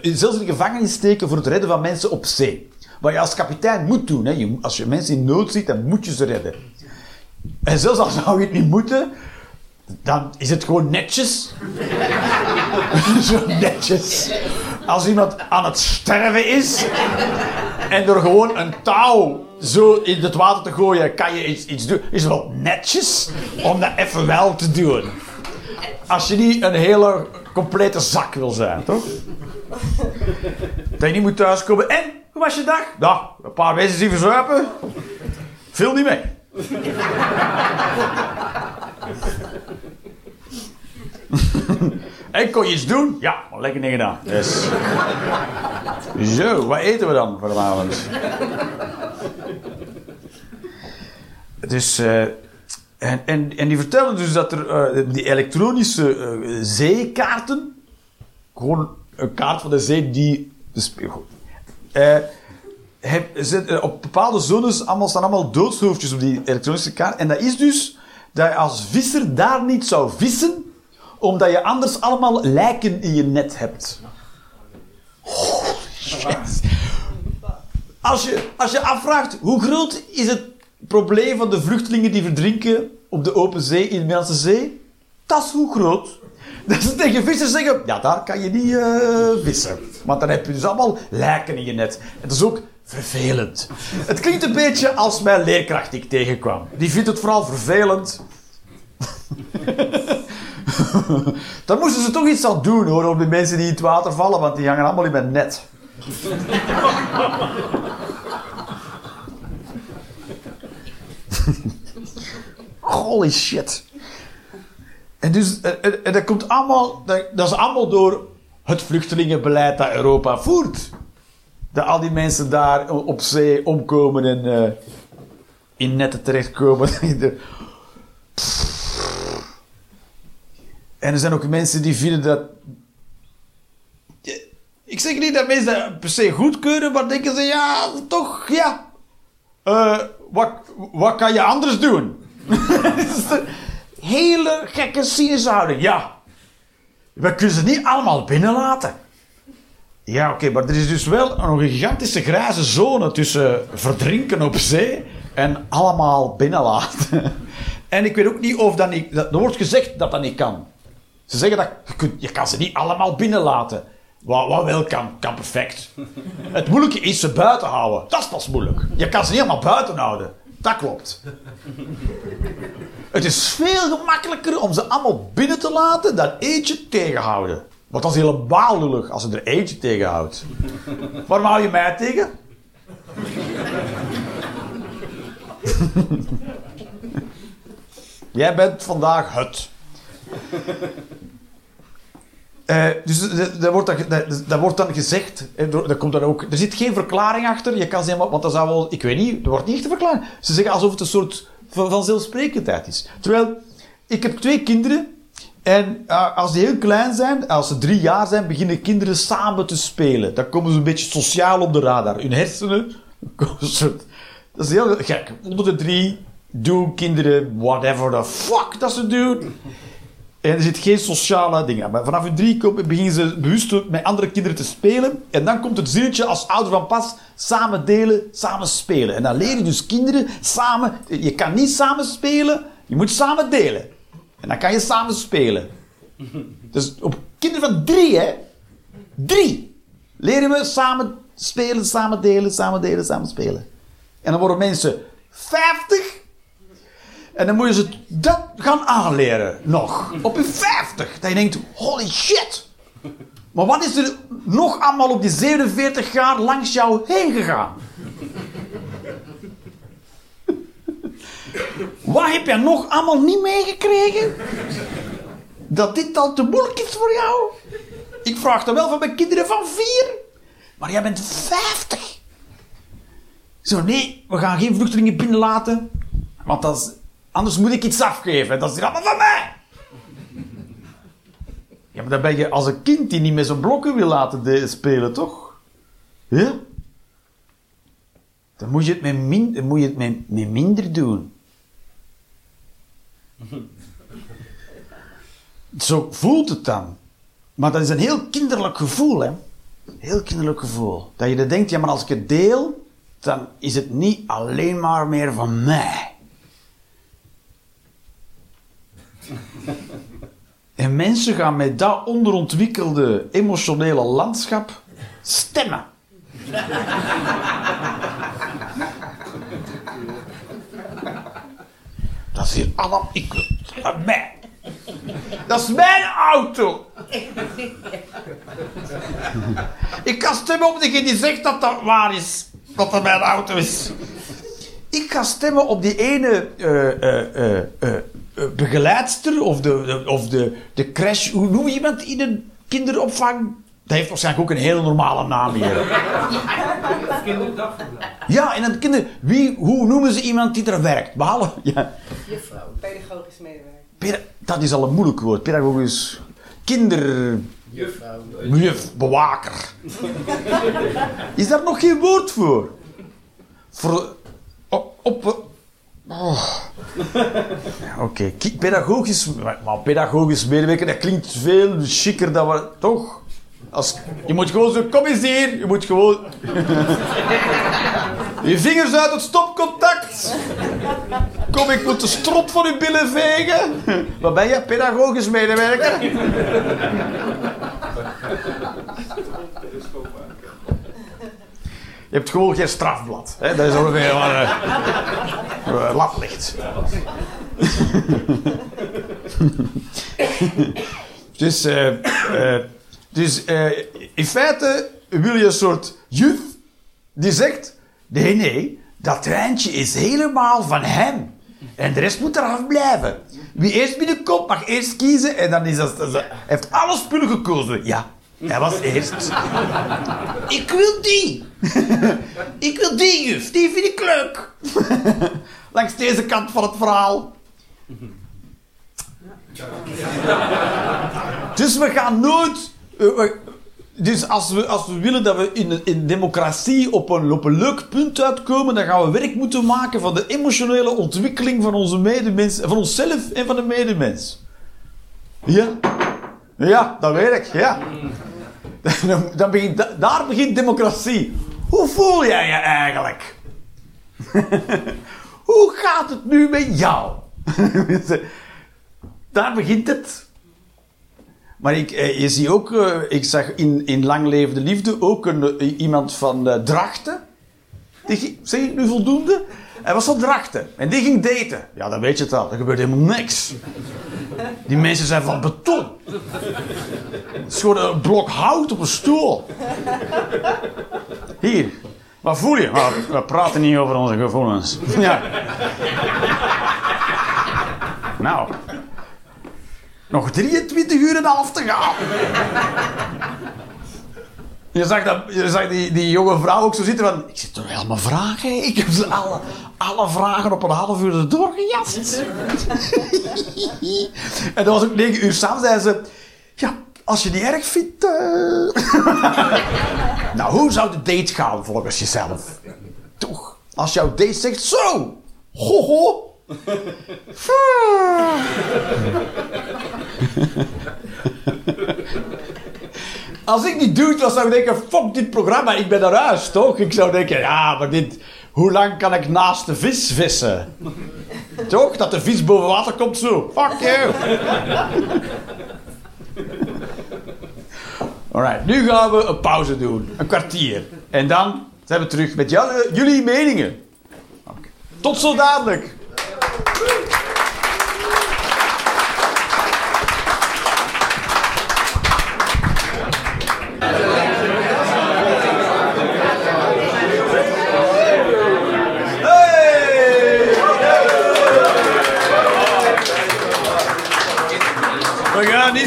zelfs in de gevangenis steken voor het redden van mensen op zee. Wat je als kapitein moet doen. Hè. Je, als je mensen in nood ziet, dan moet je ze redden. En zelfs al zou je het niet moeten, dan is het gewoon netjes. Zo netjes. Als iemand aan het sterven is en door gewoon een touw zo in het water te gooien, kan je iets, iets doen. Is het wel netjes om dat even wel te doen. Als je niet een hele complete zak wil zijn, toch? Dat je niet moet thuiskomen. En, hoe was je dag? Nou, een paar mensen zien verzuipen. Veel niet mee. En kon je iets doen? Ja, maar lekker gedaan. Dus. Zo, wat eten we dan vanavond? Dus, en, en, en die vertellen dus dat er eh, die elektronische eh, zeekaarten, gewoon een kaart van de zee die. Heb, op bepaalde zones allemaal, staan allemaal doodshoofdjes op die elektronische kaart. En dat is dus dat je als visser daar niet zou vissen, omdat je anders allemaal lijken in je net hebt. Als je, als je afvraagt hoe groot is het probleem van de vluchtelingen die verdrinken op de open zee, in de Middellandse Zee, dat is hoe groot. Dat ze tegen vissers zeggen, ja, daar kan je niet eh, vissen. Want dan heb je dus allemaal lijken in je net. Dat is ook vervelend. Het klinkt een beetje als mijn leerkracht die ik tegenkwam. Die vindt het vooral vervelend. Dan moesten ze toch iets aan doen hoor, op de mensen die in het water vallen, want die hangen allemaal in mijn net. Holy shit. En dus, en, en- en dat komt allemaal, dat, dat is allemaal door het vluchtelingenbeleid dat Europa voert. Dat al die mensen daar op zee omkomen en eh, in netten terechtkomen. En er zijn ook mensen die vinden dat. Ik zeg niet dat mensen dat per se goedkeuren, maar denken ze, ja, toch, ja. Eh, wat, wat kan je anders doen? Hele gekke cynische houding. Ja, we kunnen ze niet allemaal binnenlaten. Ja, oké, maar er is dus wel een gigantische grijze zone tussen verdrinken op zee en allemaal binnenlaten. En ik weet ook niet of dat niet... Er wordt gezegd dat dat niet kan. Ze zeggen dat je, kunt, je kan ze niet allemaal binnenlaten. Wat, wat wel kan, kan perfect. Het moeilijke is ze buiten houden. Dat is pas moeilijk. Je kan ze niet allemaal buiten houden. Dat klopt. Het is veel gemakkelijker om ze allemaal binnen te laten dan eentje tegenhouden. Want dat is helemaal lullig als ze er eentje tegenhoudt. Waarom hou je mij tegen? Jij bent vandaag het. Eh, dus dat- wordt dan, dat, wordt dan gezegd, dat komt dan ook, er zit geen verklaring achter. Je kan zeggen, want dat zou wel, ik weet niet, er wordt niet echt een verklaring. Ze zeggen alsof het een soort van, vanzelfsprekendheid is. Terwijl, ik heb twee kinderen. En eh, als die heel klein zijn, als ze drie jaar zijn, beginnen kinderen samen te spelen. Dan komen ze een beetje sociaal op de radar. Hun hersenen. Dat is heel gek. Dan moeten drie doen, kinderen, whatever the fuck dat ze doen. En er zit geen sociale dingen. Maar vanaf hun drie beginnen ze bewust met andere kinderen te spelen. En dan komt het zinnetje als ouder van pas. Samen delen, samen spelen. En dan leren dus kinderen samen... Je kan niet samen spelen, je moet samen delen. En dan kan je samen spelen. Dus op kinderen van drie, hè. Drie. Leren we samen spelen, samen delen, samen delen, samen spelen. En dan worden mensen 50 en dan moet je ze dat gaan aanleren, nog. Op je 50. Dat je denkt, holy shit. Maar wat is er nog allemaal op die 47 jaar langs jou heen gegaan? Wat heb je nog allemaal niet meegekregen? Dat dit al te moeilijk is voor jou? Ik vraag dat wel van mijn kinderen van vier. Maar jij bent 50. Zo, nee, we gaan geen vluchtelingen binnenlaten. Want dat is, anders moet ik iets afgeven. Dat is allemaal van mij. Ja, maar dan ben je als een kind die niet met zijn blokken wil laten spelen, toch? Ja? Dan moet je het met, moet je het minder doen. Zo voelt het dan. Maar dat is een heel kinderlijk gevoel, hè? Heel kinderlijk gevoel. Dat je dan denkt, ja, maar als ik het deel, dan is het niet alleen maar meer van mij. En mensen gaan met dat onderontwikkelde emotionele landschap stemmen. Dat is hier allemaal. Ik, dat is mijn auto. Ik kan stemmen op degene die zegt dat dat waar is. Dat dat mijn auto is. Ik ga stemmen op die ene eh, eh, eh, begeleidster of, de, de- of de, de crash. Hoe noem je iemand in een kinderopvang? Dat heeft waarschijnlijk ook een hele normale naam hier. Kinderdagverblijf. Ja, in een kinder... Wie, hoe noemen ze iemand die er werkt? Behalve... Ja. Juffrouw, pedagogisch medewerker. Peda- dat is al een moeilijk woord. Pedagogisch... Kinder... Juffrouw. Juf, bewaker. Is daar nog geen woord voor? Voor... Op... op oh. Oké, pedagogisch... Maar pedagogisch medewerker, dat klinkt veel chiquer dan we... Toch? Als, je moet gewoon zo... Kom eens hier. Je moet gewoon... je vingers uit het stopcontact. Kom, ik moet de strot van uw billen vegen. Wat ben je? Pedagogisch medewerker? Je hebt gewoon geen strafblad. Hè? Dat is ongeveer wat eh, lat ligt. dus eh, eh, dus eh, in feite wil je een soort juf die zegt... Nee, nee, dat treintje is helemaal van hem. En de rest moet eraf blijven. Wie eerst binnenkomt mag eerst kiezen en dan is dat... heeft alle spullen gekozen. Ja, hij was eerst. Ik wil die. ik wil die juf, die vind ik leuk. Langs deze kant van het verhaal. Dus we gaan nooit. eh, dus als we, als we willen dat we in, in democratie op een, op een leuk punt uitkomen, dan gaan we werk moeten maken van de emotionele ontwikkeling van onze medemens, van onszelf en van de medemens. Ja? Ja, dat weet ik, ja. Dan, begint, da- daar begint democratie. Hoe voel jij je eigenlijk? Hoe gaat het nu met jou? daar begint het. Maar ik, eh, je ziet ook, eh, ik zag in, in Lang Levende Liefde ook een, eh, iemand van Drachten. Die, ging- zeg ik nu voldoende? Hij was van Drachten en die ging daten. Ja, dan weet je het al, er gebeurt helemaal niks. Die mensen zijn van beton. Het is gewoon een blok hout op een stoel. Hier, wat voel je? We praten niet over onze gevoelens. Ja. Nou. Nog 23 uur en een half te gaan. Je zag, dat, je zag die, die jonge vrouw ook zo zitten van... Ik zit toch helemaal vragen? Ik heb ze alle, alle vragen op een half uur erdoor gejast. en dat was ook 9 uur s'avonds. zei ze... Ja, als je niet erg vindt... eh." nou, hoe zou de date gaan volgens jezelf? Toch? Als jouw date zegt... Zo! Ho, ho. Als ik niet doe, dan zou ik denken, fuck dit programma, ik ben naar toch? Ik zou denken, ja, maar dit... Hoe lang kan ik naast de vis vissen? toch? Dat de vis boven water komt zo. Fuck you. Alright, nu gaan we een pauze doen. Een kwartier. En dan zijn we terug met eh, jullie meningen. Tot zo dadelijk.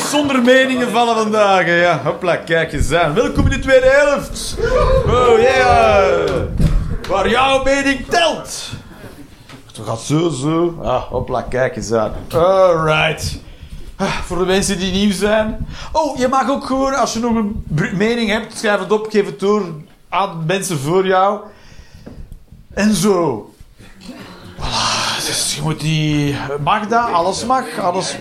Zonder meningen vallen vandaag. Ja, hopla, kijk eens aan. Welkom in de tweede helft. Oh yeah. Waar jouw mening telt. Het gaat zo, zo. Ah, hopla, kijk eens aan. Alright. Ah, Voor de mensen die nieuw zijn. Oh, je mag ook gewoon, als je nog een mening hebt, schrijf het op, geef het door aan mensen voor jou. En zo. Voilà, dus je moet die... Mag dat? Alles mag. Alles...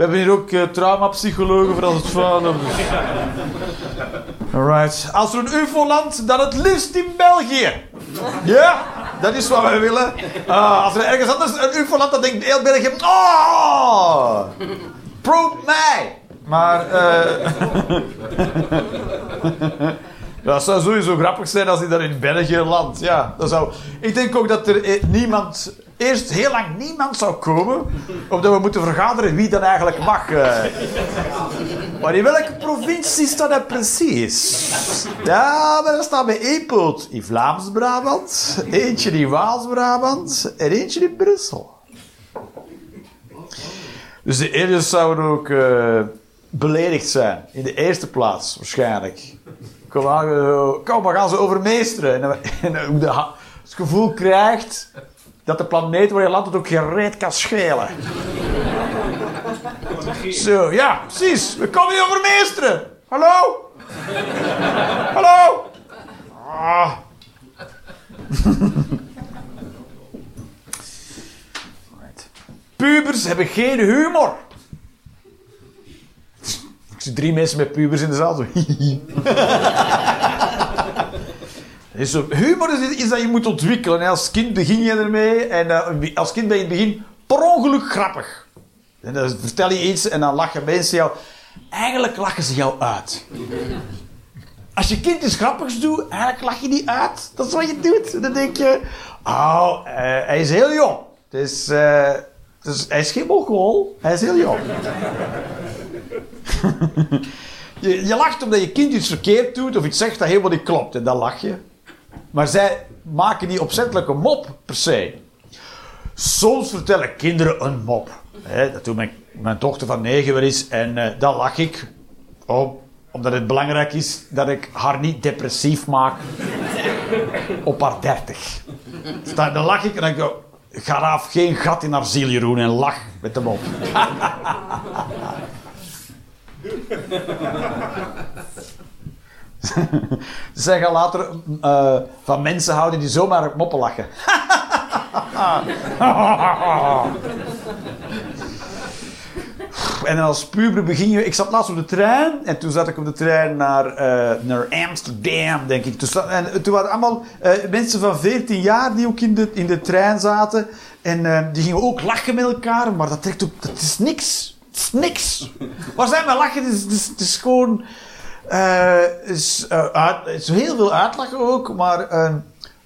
We hebben hier ook eh, traumapsychologen voor als het fout Alright. Als er een UFO landt, dan het liefst in België. Ja, dat is wat wij willen. Ah, als er ergens anders een UFO landt, dan denkt heel België... Oh! Probe mij! Maar... eh Dat zou sowieso grappig zijn als hij daar in België landt. Ja, dat zou... Ik denk ook dat er eh, niemand... Eerst heel lang niemand zou komen. Omdat we moeten vergaderen wie dan eigenlijk mag. eh. Maar in welke provincie staat dat precies? Ja, maar dat staat bij Epelt. In Vlaams-Brabant. Eentje in Waals-Brabant. En eentje in Brussel. Dus de eerste zouden ook eh, beledigd zijn. In de eerste plaats, waarschijnlijk. Maar, eh, kom, we gaan ze overmeesteren. En, en de het gevoel krijgt dat de planeet waar je landt het ook gereed kan schelen. Zo, ja, precies. We komen je overmeesteren. Hallo? Hallo? Ah. Pubers hebben geen humor. Ik zie drie mensen met pubers in de zaal. Zo. Is zo, humor is dat je moet ontwikkelen. Als kind begin je ermee. En eh, als kind ben je in het begin per ongeluk grappig. En dan vertel je iets en dan lachen mensen jou. Eigenlijk lachen ze jou uit. Als je kind iets grappigs doet, eigenlijk lach je die uit. Dat is wat je doet. Dan denk je... Oh, eh, hij is heel jong. Dus, dus hij is geen mogol. Hij is heel jong. je, je lacht omdat je kind iets verkeerd doet of iets zegt dat helemaal niet klopt. En dan lach je. Maar zij maken die opzettelijke mop per se. Soms vertellen kinderen een mop. Hè, dat doet mijn, dochter van negen wel. En eh, dan lach ik. Om, omdat het belangrijk is dat ik haar niet depressief maak. op haar dertig. Dus dan, lach ik en dan denk ik... Graaf geen gat in haar ziel, Jeroen. En lach met de mop. Zij gaan later eh, van mensen houden die zomaar op moppen lachen. en als puber begin je... Ik zat laatst op de trein. En toen zat ik op de trein naar, eh, naar Amsterdam, denk ik. Toen, en toen waren allemaal eh, mensen van 14 jaar die ook in de, in de trein zaten. En die gingen ook lachen met elkaar. Maar dat trekt. Dat is niks. Niks. Waar zijn we lachen? Het is, het is, het is gewoon... eh, eh, is heel veel uitlachen ook, maar eh,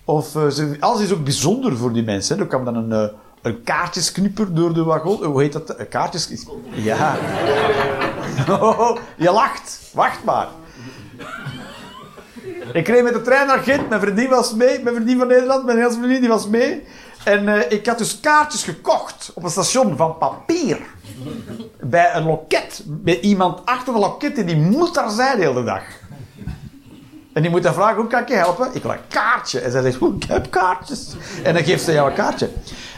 of, alles is ook bijzonder voor die mensen. Er kwam dan een, een kaartjesknipper door de wagon. Hoe heet dat? Een kaartjes... Ja. Oh, je lacht. Wacht maar. Ik reed met de trein naar Gent. Mijn vriendin was mee. Mijn vriendin van Nederland, mijn Nederlandse vriendin, die was mee. En eh, ik had dus kaartjes gekocht op een station van papier. bij een loket. Bij iemand achter een loket en die moet daar zijn de hele dag. En die moet dan vragen, hoe kan ik je helpen? Ik wil een kaartje. En zij zegt, "Oeh, ik heb kaartjes. En dan geeft ze jou een kaartje.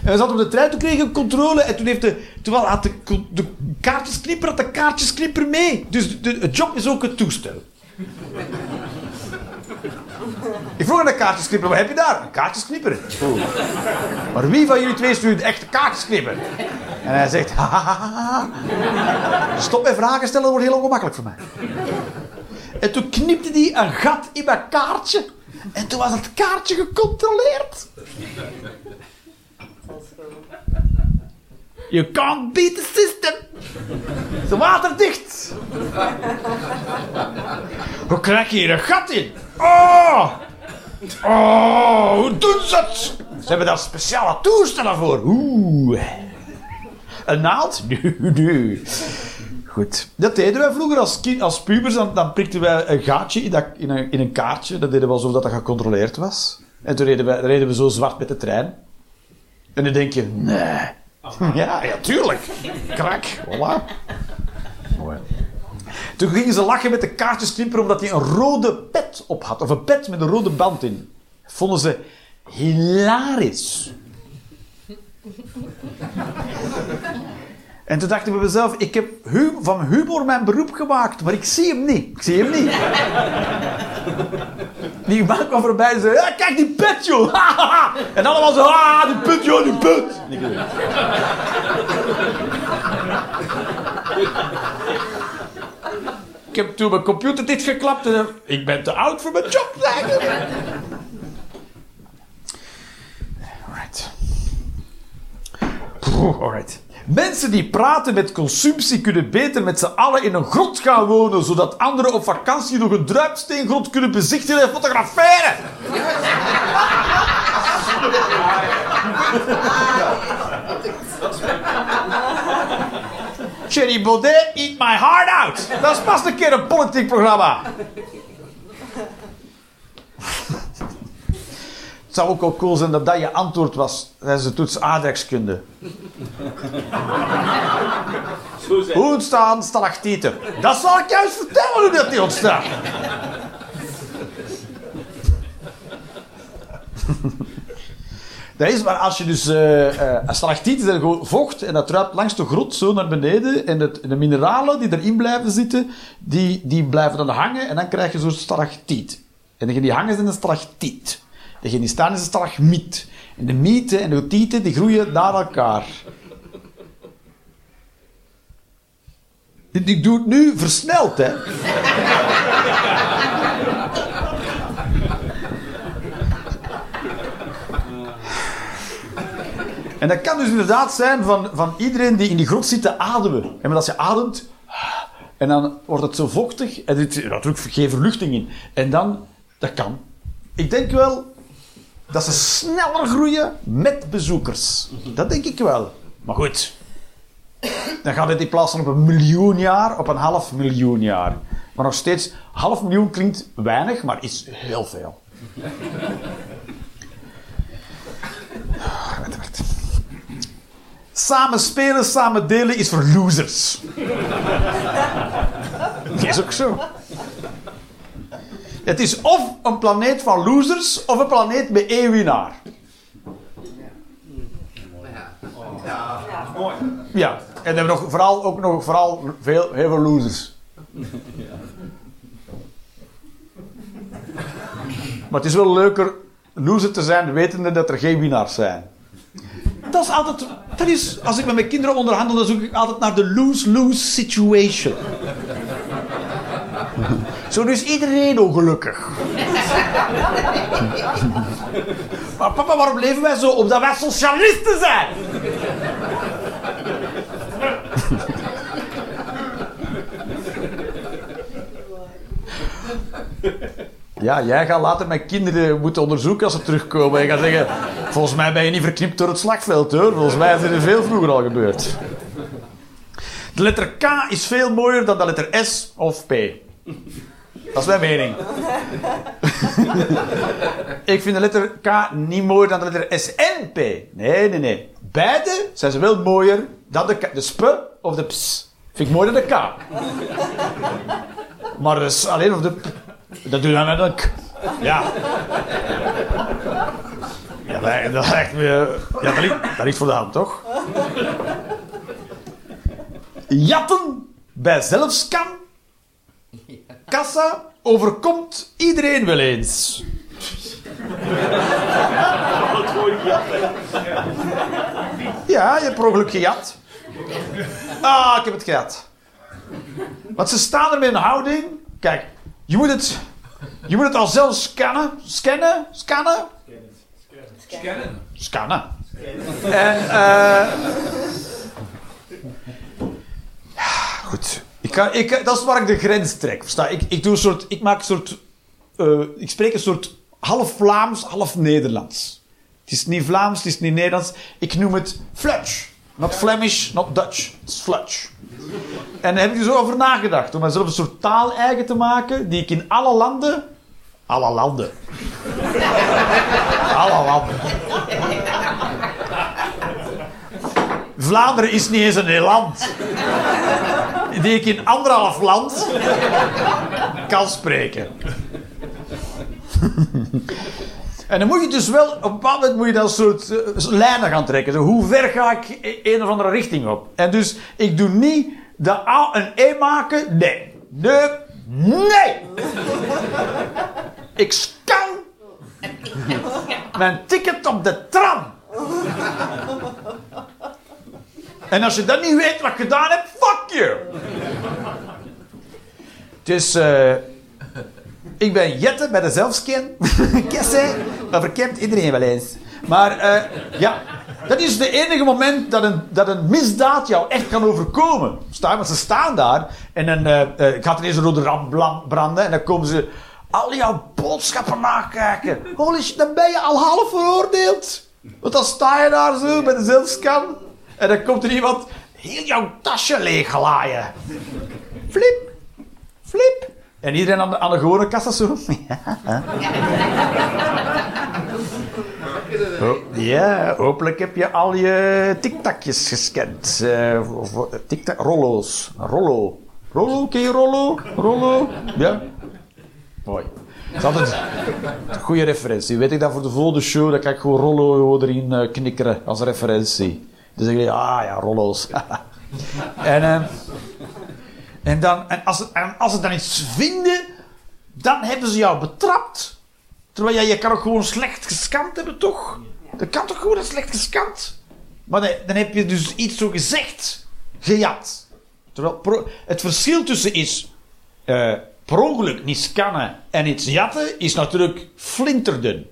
En we zaten op de trein, toen kreeg ik controle. En toen heeft de, toen had de, de kaartjesknipper had de kaartjesknipper mee. Dus de, het job is ook het toestel. Ik vroeg aan de kaartjesknipper, wat heb je daar? Een kaartjesknipper. Maar wie van jullie twee stuurt de echte kaartjesknipper? En hij zegt, ha, ha, ha, ha. Stop met vragen stellen, dat wordt heel ongemakkelijk voor mij. En toen knipte hij een gat in mijn kaartje. En toen was het kaartje gecontroleerd. You can't beat the system. Het is waterdicht. Hoe krijg je hier een gat in? Oh! Oh, hoe doen ze het? Ze hebben daar speciale toestellen voor. Oeh. Een naald? Nu, nu. Goed. Dat deden wij vroeger als, kind, als pubers. Dan, dan prikten wij een gaatje in, dat, in, een, in een kaartje. Dat deden we alsof dat, dat gecontroleerd was. En toen reden we, reden we zo zwart met de trein. En dan denk je, nee. Ja, ja, tuurlijk. Krak, voilà. Mooi. Toen gingen ze lachen met de kaartjesknipper omdat hij een rode pet op had. Of een pet met een rode band in. Vonden ze hilarisch. En toen dacht ik bij mezelf, ik heb hu- van humor mijn beroep gemaakt, maar ik zie hem niet. Ik zie hem niet. Die man kwam voorbij en zei, ja, kijk die pet, en allemaal zo, ah, die joh, die. En ik heb toen mijn computer dit geklapt en ik ben te oud voor mijn job. Alright. Alright. Mensen die praten met consumptie kunnen beter met z'n allen in een grot gaan wonen, zodat anderen op vakantie nog een druipsteengrot kunnen bezichtigen en fotograferen. Thierry Baudet, eat my heart out. Dat is pas een keer een politiek programma. Het zou ook wel cool zijn dat dat je antwoord was tijdens de toets aardrijkskunde. Zijn. Hoe ontstaan stalactieten? Dat zal ik juist vertellen hoe dat die ontstaan. Dat is maar als je dus eh eh een stalactiet is dat gewoon vocht en dat druipt langs de grot zo naar beneden en het, de mineralen die erin blijven zitten, die, die blijven dan hangen en dan krijg je zo'n stalactiet. En die hangen is een stalactiet. Die staan is een stalagmiet. En de mieten en de tieten die groeien naar elkaar. Ik doe het nu versneld, hè. En dat kan dus inderdaad zijn van, van iedereen die in die grot zit te ademen. En als je ademt, en dan wordt het zo vochtig, en er zit natuurlijk geen verluchting in. En dan, dat kan. Ik denk wel dat ze sneller groeien met bezoekers. Dat denk ik wel. Maar goed, dan gaat het in plaats van op een miljoen jaar, op een half miljoen jaar. Maar nog steeds, half miljoen klinkt weinig, maar is heel veel. Wacht. Samen spelen, samen delen is voor losers. Dat is ook zo. Het is of een planeet van losers, of een planeet met één winnaar. Mooi. Ja, en dan hebben we nog, vooral, ook nog vooral veel, heel veel losers. Maar het is wel leuker loser te zijn, wetende dat er geen winnaars zijn. Dat is altijd, dat is, als ik met mijn kinderen onderhandel, dan zoek ik altijd naar de lose-lose situation. Zo is iedereen ongelukkig. Maar papa, waarom leven wij zo? Omdat wij socialisten zijn. Ja, jij gaat later mijn kinderen moeten onderzoeken als ze terugkomen. En gaat zeggen, volgens mij ben je niet verknipt door het slagveld hoor. Volgens mij is het veel vroeger al gebeurd. De letter K is veel mooier dan de letter S of P. Dat is mijn mening. Ik vind de letter K niet mooier dan de letter S en P. Nee, nee, nee. Beide zijn ze wel mooier dan de, K- de sp of de ps. Vind ik mooier dan de k. Maar dus alleen of de p. Dat doe je dan met een k. Ja. Ja, dat, dat lijkt me... Ja, dat ligt, dat ligt voor de hand, toch? Jatten bij zelfscan. Kassa overkomt iedereen wel eens. Ja, je hebt per ongeluk gejat. Ah, ik heb het gehad. Want ze staan er met een houding. Kijk, je moet het, je moet het al zelf scannen. Scannen? Scannen? Scannen. Scannen. En, eh ja, goed. Ik ga, ik, dat is waar ik de grens trek. Versta? Ik, ik, doe een soort, ik maak een soort. eh, ik spreek een soort half Vlaams, half Nederlands. Het is niet Vlaams, het is niet Nederlands. Ik noem het Flutch. Not Flemish, not Dutch. Het is Flutch. En daar heb ik dus over nagedacht. Om mezelf een soort taal eigen te maken. die ik in alle landen. Alle landen. alle landen. Vlaanderen is niet eens een heel land. Die ik in anderhalf land kan spreken. En dan moet je dus wel, op een bepaald moment moet je dan soort eh, lijnen gaan trekken. Zo, hoe ver ga ik een of andere richting op? En dus, ik doe niet de A een E maken. Nee. Nee. Nee. Ik scan mijn ticket op de tram. En als je dan niet weet wat je gedaan hebt, fuck you. Dus, eh ik ben Jette bij de zelfscan. Kessen, dat verkent iedereen wel eens. Maar eh, ja, dat is het enige moment dat een, dat een misdaad jou echt kan overkomen. Sta, want ze staan daar en dan eh, gaat er eens een rode ramp branden en dan komen ze al jouw boodschappen nakijken. Holy shit, dan ben je al half veroordeeld. Want dan sta je daar zo bij de zelfscan en dan komt er iemand heel jouw tasje leeglaaien. Flip, flip. En iedereen aan de, aan gewone kassa zo. Ja, hopelijk heb je al je tiktakjes gescand. Of- tiktak, rollo's. Rollo. Rollo, ken Rollo? Rollo? Ja? Mooi. Dat is altijd een goede referentie. Weet ik dat voor de volgende show, dan ik gewoon Rollo erin eh, knikkeren als referentie. Dus ik, ah ja, Rollo's. en, eh, en, dan, en, als, het- en als ze dan iets vinden, dan hebben ze jou betrapt. Terwijl ja, je kan ook gewoon slecht gescand hebben, toch? Dat kan toch gewoon slecht gescand? Maar dan, dan heb je dus iets zo gezegd, gejat. Terwijl het verschil tussen is ongeluk niet scannen en iets jatten, is natuurlijk flinterdun.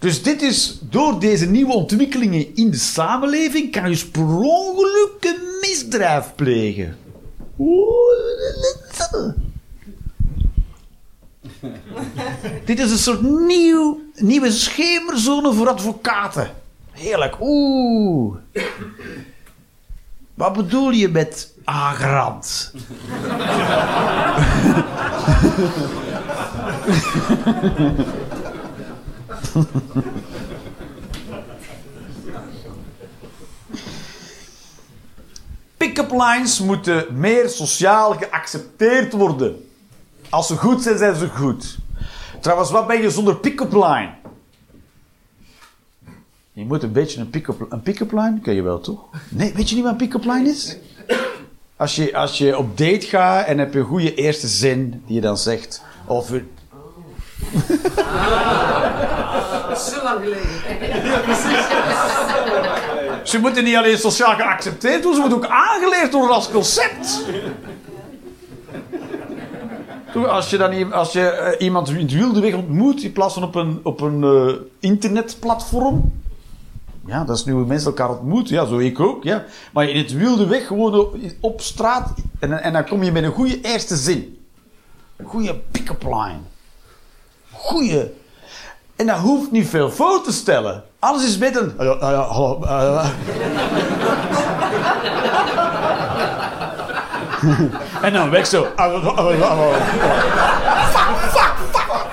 Dus dit is, door deze nieuwe ontwikkelingen in de samenleving, kan je dus per misdrijf plegen. Dit is een soort nieuw, nieuwe schemerzone voor advocaten. Heerlijk. Oeh. Wat bedoel je met agrand? Pick-up lines moeten meer sociaal geaccepteerd worden. Als ze goed zijn, zijn ze goed. Trouwens, wat ben je zonder pick-up line? Je moet een beetje een pick-up een pick-up line, ken je wel toch? Nee, weet je niet wat een pick-up line is? Als je, als je op date gaat en heb je een goede eerste zin die je dan zegt. Of zo lang geleden. ze moeten niet alleen sociaal geaccepteerd worden, ze moeten ook aangeleerd worden als concept. Als je, dan, als je eh, iemand in het wilde weg ontmoet, in plaats van op een, op een eh, internetplatform. Ja, dat is nu hoe mensen elkaar ontmoeten. Ja, zo ik ook. Ja. Maar in het wilde weg, gewoon op, op straat. En, en dan kom je met een goede eerste zin. Een goede pick-up line. Goeie. En dat hoeft niet veel voor te stellen. Alles is met een. Ah ja, ah ja, hallo. ah en dan weg zo. Fuck, fuck, fuck.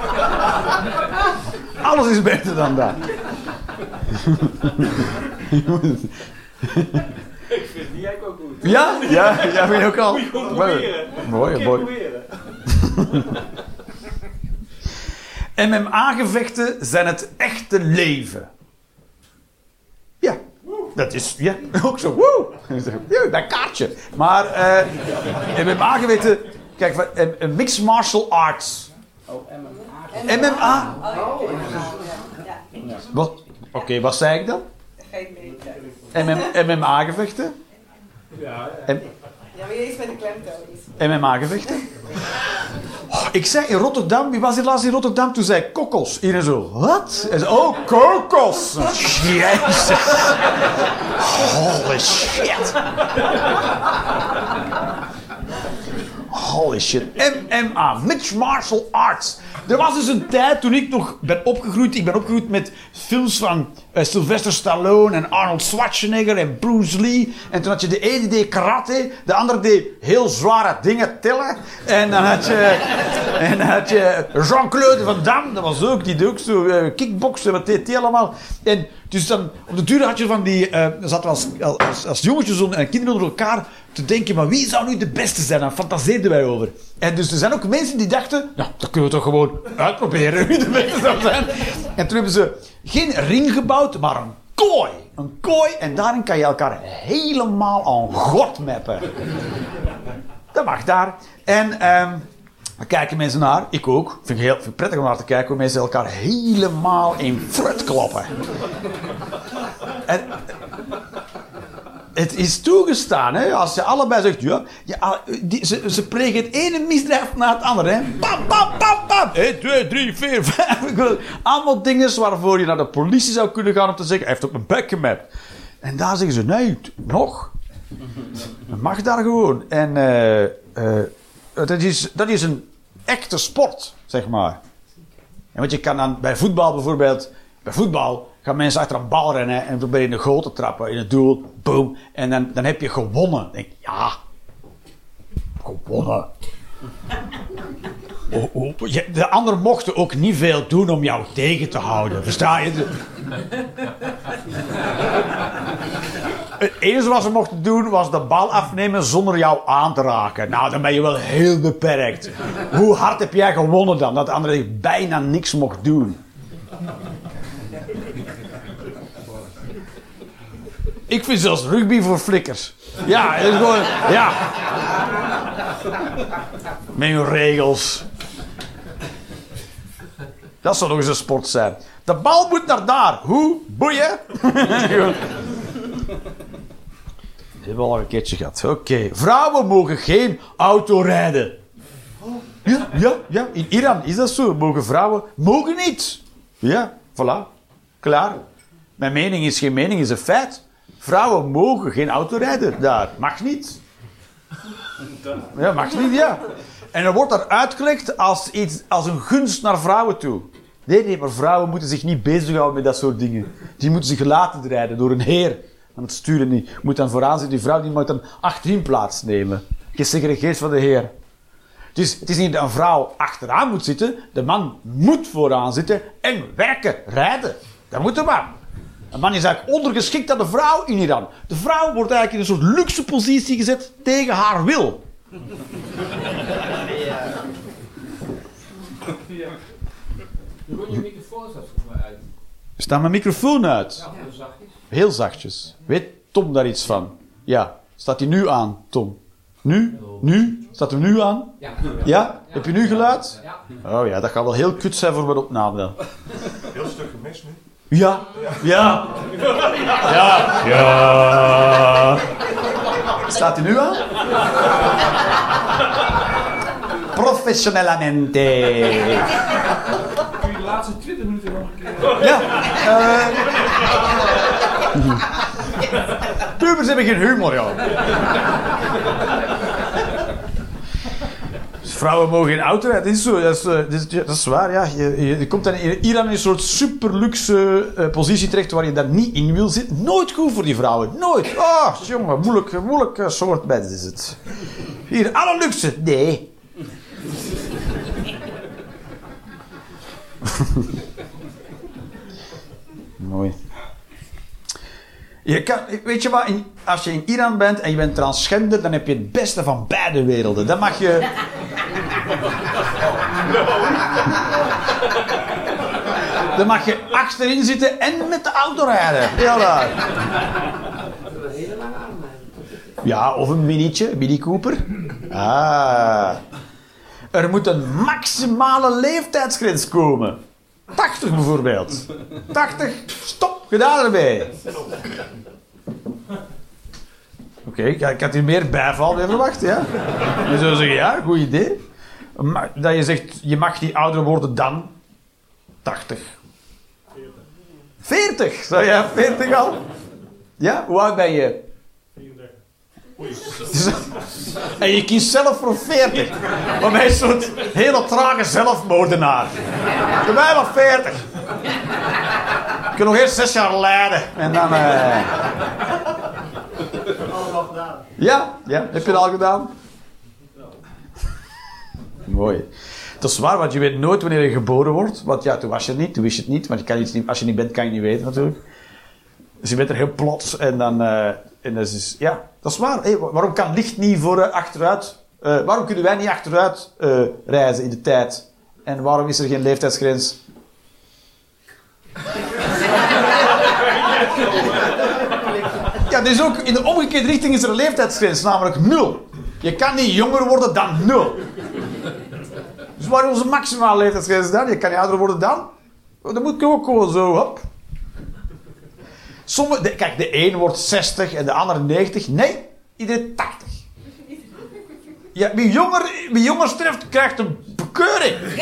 Alles is beter dan dat. Ja? Ja, ja, ben je ook al. Mooi, mooi. MMA-gevechten zijn het echte leven. Ja, dat is ja, ook zo. Woe! Ja, dat kaartje. Maar eh MMA-gevechten, kijk, eh, mixed martial arts. MMA? Wat? Oké, wat zei ik dan? Geen. MM, MMA-gevechten? Ja, Ja, maar je is met de klemtoon. MMA-gevechten? Oh, ik zei in Rotterdam, wie was hier laatst in Rotterdam? Toen zei kokos. Iedereen zo, wat? En oh, kokos! Jezus! Holy shit! Holy shit. MMA, Mixed Martial Arts. Er was dus een tijd toen ik nog ben opgegroeid. Ik ben opgegroeid met films van Sylvester Stallone en Arnold Schwarzenegger en Bruce Lee. En toen had je de ene deed karate, de andere deed heel zware dingen tillen. En dan had je, en dan had je Jean-Claude Van Damme, dat was ook, die deed ook zo eh, kickboksen, wat deed hij allemaal. En dus dan, op de duur had je van die, eh zaten we als, als, als jongetjes en kinderen onder elkaar te denken, maar wie zou nu de beste zijn? Daar fantaseerden wij over. En dus er zijn ook mensen die dachten, nou, dat kunnen we toch gewoon uitproberen wie de beste zou zijn. En toen hebben ze geen ring gebouwd, maar een kooi. Een kooi en daarin kan je elkaar helemaal aan god mappen. Dat mag daar. En ehm daar kijken mensen naar. Ik ook. Vind ik heel vind ik prettig om naar te kijken hoe mensen elkaar helemaal in flut kloppen. En, het is toegestaan, hè? Als je allebei zegt, ja, ja die, ze, ze plegen het ene misdrijf na het andere, hè? Pam, pam, pam, pam. 1, 2, 3, 4, 5. Allemaal dingen waarvoor je naar de politie zou kunnen gaan om te zeggen, hij heeft op mijn bek gemapt. En daar zeggen ze, nee, nog. Dat mag daar gewoon. En eh, eh, dat, is, dat is een echte sport, zeg maar. En want je kan dan bij voetbal bijvoorbeeld, bij voetbal gaan mensen achter een bal rennen en proberen in de goal te trappen, in het doel, boom. En dan, dan heb je gewonnen. Dan denk ik, ja, gewonnen. Je- De anderen mochten ook niet veel doen om jou tegen te houden, versta je? Het enige wat ze mochten doen was de bal afnemen zonder jou aan te raken. Nou, dan ben je wel heel beperkt. Hoe hard heb jij gewonnen dan? Dat de andere bijna niks mocht doen. Ik vind zelfs rugby voor flikkers. Ja, het is gewoon. Ja. Met regels. Dat zou nog eens een sport zijn. De bal moet naar daar. Hoe? Boeien? Hebben we al een keertje gehad. Oké. Vrouwen mogen geen auto rijden. Ja, ja, ja. In Iran is dat zo. Mogen vrouwen... Mogen niet. Ja, voilà. Klaar. Mijn mening is geen mening, is een feit. Vrouwen mogen geen auto rijden daar. Mag niet. Ja, mag niet, ja. En dan wordt dat uitgelegd als, iets, als een gunst naar vrouwen toe. Nee, nee, maar vrouwen moeten zich niet bezighouden met dat soort dingen. Die moeten zich laten rijden door een heer. Aan het sturen niet. Moet dan vooraan zitten. Die vrouw die moet dan achterin plaatsnemen. Gesegregeerd van de heer. Dus het is niet dat een vrouw achteraan moet zitten. De man moet vooraan zitten en werken, rijden. Dat moet de man. Een man is eigenlijk ondergeschikt aan de vrouw in Iran. De vrouw wordt eigenlijk in een soort luxe positie gezet tegen haar wil. Doe je microfoon uit. Staat mijn microfoon uit? Ja, heel zachtjes. Heel zachtjes. Weet Tom daar iets van? Ja. Staat hij nu aan, Tom? Nu? Nu? Staat hij nu aan? Ja. Ja? Heb je nu geluid? Ja. Oh ja, dat gaat wel heel kut zijn voor mijn opname dan. Heel stuk gemist nu. Ja. Ja. Ja. Ja. Staat hij nu aan? Professionelamente. Kun je de laatste 20 minuten nog een keer... Ja. eh Pubers hebben geen humor, joh. Vrouwen mogen geen auto rijden. Dat is zo. Dat is, eh, dat is, waar, ja. Je, komt dan in Iran in een soort superluxe eh, positie terecht waar je daar niet in wil zitten. Nooit goed voor die vrouwen. Nooit. Ah, jongen, moeilijk, moeilijk eh, soort mens is het. Hier, alle luxe. Nee. Mooi. Je kan, weet je wat, in- als je in Iran bent en je bent transgender, dan heb je het beste van beide werelden. Dan mag je. Dan mag je achterin zitten en met de auto rijden. Heel daar. Ja, of een minietje, Mini Cooper. Ah. Er moet een maximale leeftijdsgrens komen. 80 bijvoorbeeld. 80, stop, gedaan ermee. Oké, ik- had hier meer bijval bij verwacht, ja. Je zou zeggen, ja, goed idee. Maar dat je zegt, je mag niet ouder worden dan 80. 40. Zou jij 40 al? Ja, hoe oud ben je? En je kiest zelf voor 40. Maar mij is zo'n hele trage zelfmoordenaar. Bij mij maar 40. Ik kan nog eerst zes jaar lijden. En dan... eh, Ja, ja, heb je het al gedaan? Mooi. Dat is waar, want je weet nooit wanneer je geboren wordt. Want ja, toen was je niet, toen wist je het niet. Want je kan iets niet, als je niet bent, kan je niet weten natuurlijk. Dus je bent er heel plots en dan... eh, en dat is, ja, dat is waar. Waarom kan licht niet voor eh, achteruit... eh, waarom kunnen wij niet achteruit reizen in de tijd? En waarom is er geen leeftijdsgrens? Ja, dus ook in de omgekeerde richting is er een leeftijdsgrens, namelijk nul. Je kan niet jonger worden dan nul. Dus waar is onze maximale leeftijdsgrens dan? Je kan niet ouder worden dan? Dan moet ik ook gewoon zo, hop. Sommige, kijk, de een wordt 60 en de ander 90. Nee, iedereen 80. Ja, wie jonger, wie jonger sterft, krijgt een bekeuring.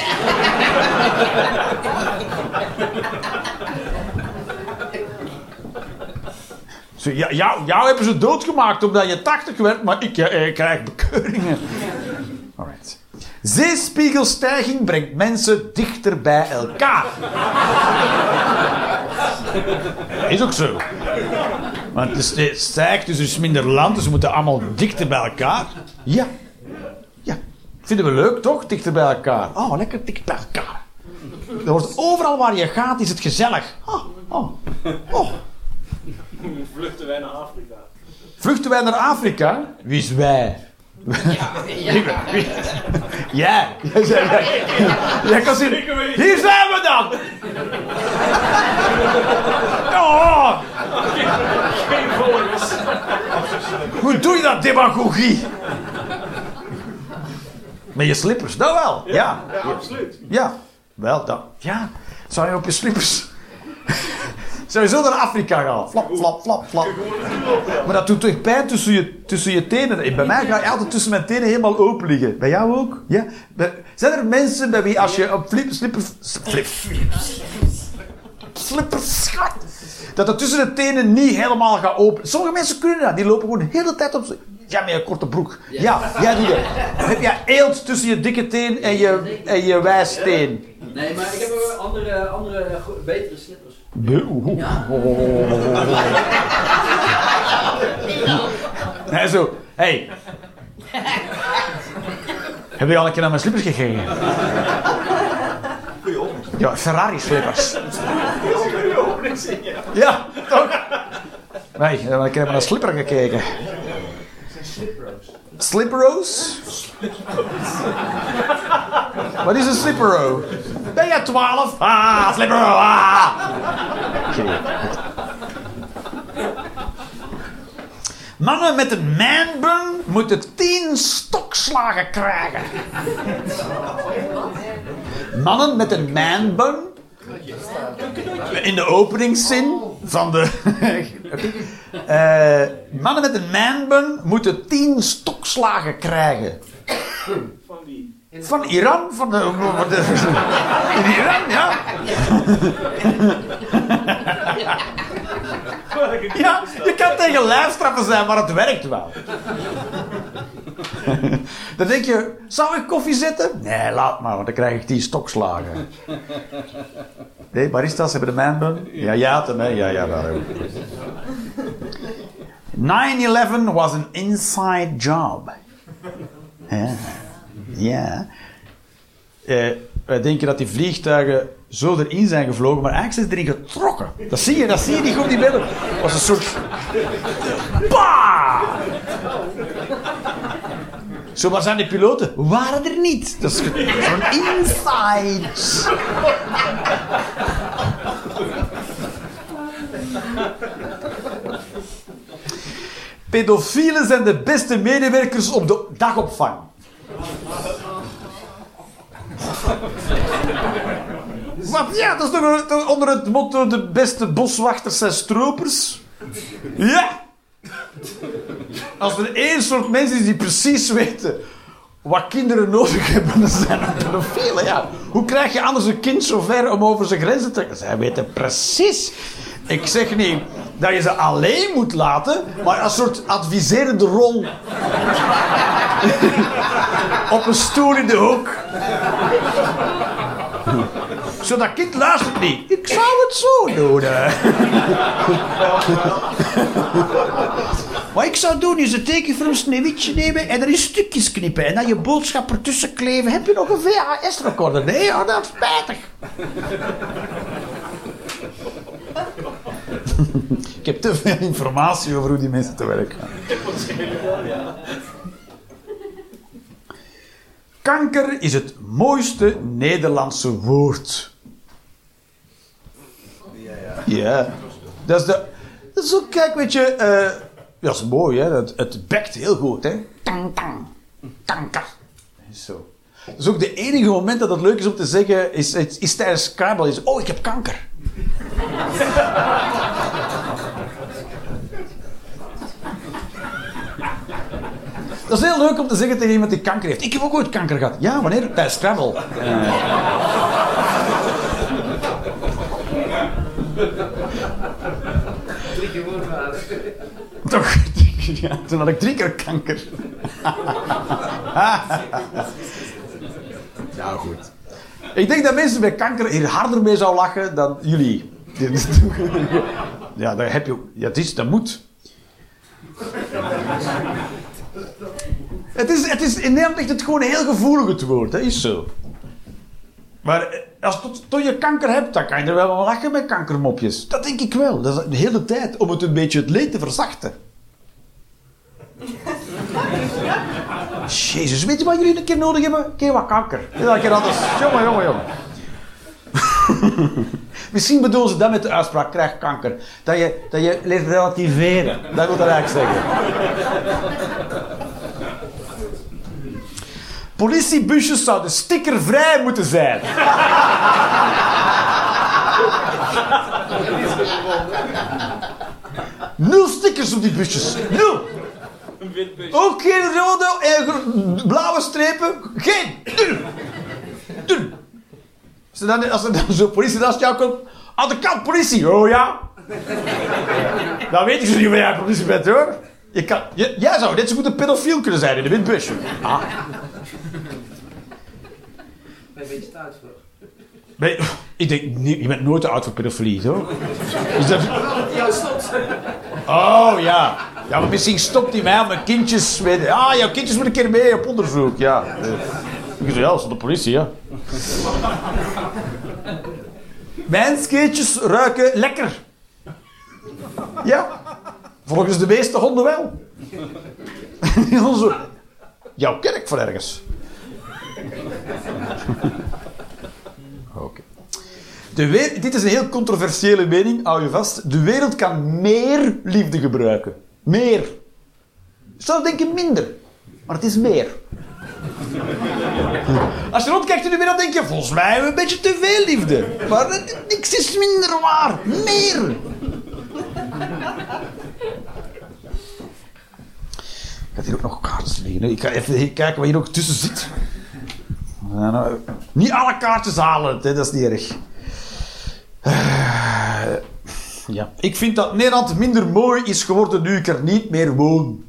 Ja, jou, hebben ze doodgemaakt omdat je 80 werd, maar ik eh, krijg bekeuringen. Alright. Zeespiegelstijging brengt mensen dichter bij elkaar. Is ook zo. Want het stijgt, dus er is minder land, dus we moeten allemaal dichter bij elkaar. Ja. Ja. Vinden we leuk, toch? Dichter bij elkaar. Oh, lekker dicht bij elkaar. Er wordt overal waar je gaat, is het gezellig. Oh, oh, oh. Vluchten wij naar Afrika. Vluchten wij naar Afrika? Wie is wij? Wie- wie- Jij. Jij kan zien. Hier zijn we dan! Oh, Geen volgers. hoe doe je dat, demagogie? Met je slippers, dat wel. Ja. Ja, absoluut. Ja. Wel, dat. Ja. Zou je op je slippers... Zou je zo naar Afrika gaan? Flap, flap, flap, flap. Maar dat doet toch pijn tussen je, tussen je tenen? Bij mij ga je altijd tussen mijn tenen helemaal open liggen. Bij jou ook? Ja? Zijn er mensen bij wie als je op flip, slippers... Flip, slippers gaat... Dat het tussen de tenen niet helemaal gaat open. Sommige mensen kunnen dat. Die lopen gewoon de hele tijd op... Ja, met een korte broek. Ja, jij doet dat. Heb jij eelt tussen je dikke teen en je, en je wijsteen? Nee, maar ik heb andere, andere betere slippers. Nee, zo. Hey. Heb je al een keer naar mijn slippers gekeken? Ja, Ferrari slippers. Ja, toch? Nee, ik heb een naar mijn slipper gekeken. Slippero's? Wat is een slippero? Ben je 12? Ah, slippero! Ah! Mannen met een manbun moeten 10 stokslagen krijgen. Mannen met een manbun. In de openingszin van de. Eh, mannen met een manbun moeten 10 stokslagen krijgen. Van wie? Van Iran? Van de, van de, in Iran, ja. Ja, je kan tegen lijfstraffen zijn, maar het werkt wel. Dan denk je, zou ik koffie zetten? Nee, laat maar, want dan krijg ik die stokslagen. Nee, baristas hebben de manbun? Ja, jij had hem, hè? Ja, ja, ook. 9-11 was an inside job. Ja. Ja. Eh, wij denken dat die vliegtuigen zo erin zijn gevlogen, maar eigenlijk zijn ze erin getrokken. Dat zie je, dat zie je niet op die beelden. Het was een soort... Bah! Zo, waar zijn die piloten? Waren er niet. Dat is zo'n inside. Pedofielen zijn de beste medewerkers op de dagopvang. Wat? Ja, dat is toch onder het motto de beste boswachters zijn stropers? Ja! Als er één soort mensen is die precies weten wat kinderen nodig hebben, dan zijn het pedofielen. Hoe krijg je anders een kind zo ver om over zijn grenzen te... Zij weten precies. Ik zeg niet dat je ze alleen moet laten, maar als soort adviserende rol. Op een stoel in de hoek. Zo, dat kind luistert niet. Ik zou het zo doen. Wat ik zou doen is een teken voor een sneeuwwitje nemen en er in stukjes knippen. En dan je boodschap ertussen kleven. Heb je nog een VHS-recorder? Nee, oh, dat is spijtig. ik heb te veel informatie over hoe die mensen te werk gaan. Kanker is het mooiste Nederlandse woord. Ja. Dat is de... Dat is ook, kijk, weet je... eh, dat is mooi, hè. Het, het bekt heel goed, hè. Tang, tang. Kanker. Zo. Dat is ook de enige moment dat het leuk is om te zeggen... Is, is, is tijdens Scrabble. Is, oh, ik heb kanker. Dat is heel leuk om te zeggen tegen iemand die kanker heeft. Ik heb ook ooit kanker gehad. Ja, wanneer? Tijdens Scrabble. Drie keer woordwaarde. Toch? Ja, toen had ik drie keer kanker. ja, goed. Ik denk dat mensen bij kanker hier harder mee zouden lachen dan jullie. Ja, dat heb je. Ja, het is, dat moet. Het is, het is, in Nederland ligt het gewoon heel gevoelig het woord, dat is zo. Maar eh, als tot, tot je kanker hebt, dan kan je er wel lachen met kankermopjes. Dat denk ik wel. Dat is de hele tijd om het een beetje het leed te verzachten. Jezus, weet je wat jullie een keer nodig hebben? Een keer wat kanker. Een keer anders. Jongen, jongen, jongen. Misschien bedoelen ze dat met de uitspraak, krijg kanker. Dat je, dat je leert relativeren. Dat wil dat eigenlijk zeggen. Politiebusjes zouden stickervrij moeten zijn. Nul stickers op die busjes. Nul. Ook geen rode en blauwe strepen. Geen. Als er dan, als er dan zo'n politie naast jou komt. Aan de kant politie. Oh ja. Dan weet ik zo niet waar jij politie bent hoor. Je kan, je- jij zou net zo goed een pedofiel kunnen zijn in een wit busje. Ah. Ben je een beetje voor. Ik denk, je bent nooit te oud voor pedofilie, toch? Is dat... Oh ja. Ja, maar misschien stopt hij mij mijn kindjes. Met... Ah, jouw kindjes moeten een keer mee op onderzoek. Ja. Eh, Ik zei, ja, dat is de politie, ja. Mijn kindjes ruiken lekker. Ja. Volgens de meeste honden wel. Zo. Jouw kerk voor ergens. De Dit is een heel controversiële mening, hou je vast. De wereld kan meer liefde gebruiken. Meer. Je zou denken minder, maar het is meer. Als je rondkijkt in de wereld, denk je, volgens mij hebben we een beetje te veel liefde. Maar niks is minder waar. Meer. Ik had hier ook nog kaartjes liggen. Ik ga even kijken wat hier nog tussen zit. Nou, niet alle kaartjes halen, dat is niet erg. Ja. Ik vind dat Nederland minder mooi is geworden nu ik er niet meer woon.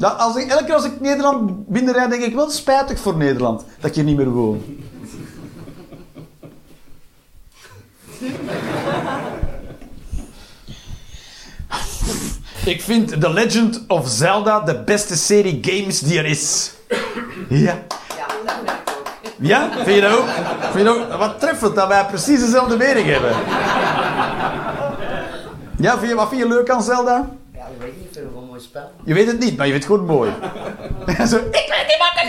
Als ik, elke keer als ik Nederland binnenrijd, denk ik wel spijtig voor Nederland dat hier niet meer woon. Ik vind The Legend of Zelda de beste serie games die er is. Ja. Ja, Ja? Vind je dat ook? Vind je dat ook? Wat treffend dat wij precies dezelfde mening hebben. Ja, vind je, wat vind je leuk aan Zelda? Ja, ik weet niet, ik vind het een mooi spel. Je weet het niet, maar je vindt het gewoon mooi. Zo, ik weet niet wat ik.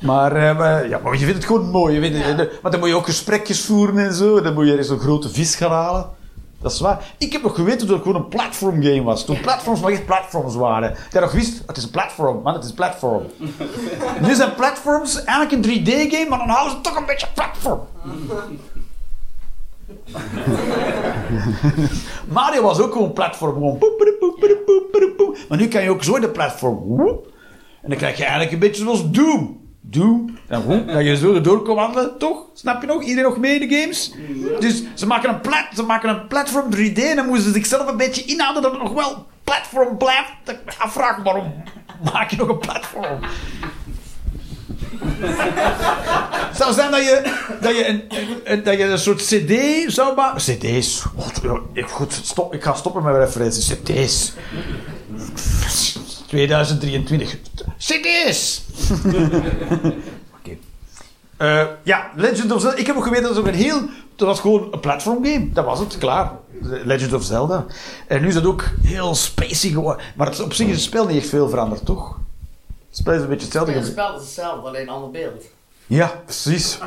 Maar, eh, maar, ja, maar je vindt het gewoon mooi. Je vindt het, maar dan moet je ook gesprekjes voeren en zo. Dan moet je eens een grote vis gaan halen. Dat is waar. Ik heb nog geweten dat het gewoon een platform game was. Toen platforms nog echt platforms waren. Dat je nog wist, het is een platform, man, het is een platform. nu zijn platforms eigenlijk een 3D-game, maar dan houden ze toch een beetje platform. Mario was ook gewoon platform. Gewoon. Maar nu kan je ook zo in de platform. En dan krijg je eigenlijk een beetje zoals Doom. Doom. En woep, dat je zo door kan wandelen, toch? Snap je nog? Iedereen nog mee in de games? Dus ze maken een, plat, ze maken een platform 3D en dan moeten ze zichzelf een beetje inhouden dat het nog wel platform blijft. Ik afvraag, waarom maak je nog een platform? Het zou zijn dat je, dat je, een, een- dat je een soort CD zou maken. CD's. Ik, goed, stop, ik ga stoppen met referenties. CD's. 2023. CD's! Oké. Eh, ja, Legend of Zelda. Ik heb ook geweten dat het ook een heel. Dat was gewoon een platform game. Dat was het, klaar. Legend of Zelda. En nu is het ook heel spacey geworden. Maar het, op zich is het spel niet echt veel veranderd, toch? Het spel is een beetje hetzelfde. Het spel is hetzelfde, alleen een ander beeld. Ja, precies.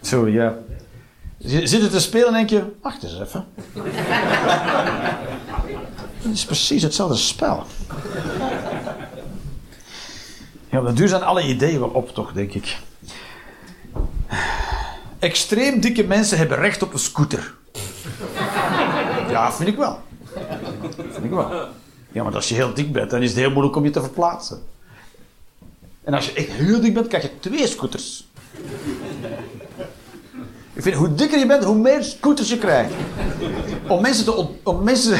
Zo, ja. Zit het te spelen en denk je, wacht eens even. Het is precies hetzelfde spel. Ja, op de duur zijn alle ideeën wel op, toch, denk ik. Extreem dikke mensen hebben recht op een scooter. Ja, vind ik wel. Vind ik wel. Ja, maar als je heel dik bent, dan is het heel moeilijk om je te verplaatsen. En als je echt heel dik bent, krijg je twee scooters. Ik vind, hoe dikker je bent, hoe meer scooters je krijgt. Om mensen, te, om mensen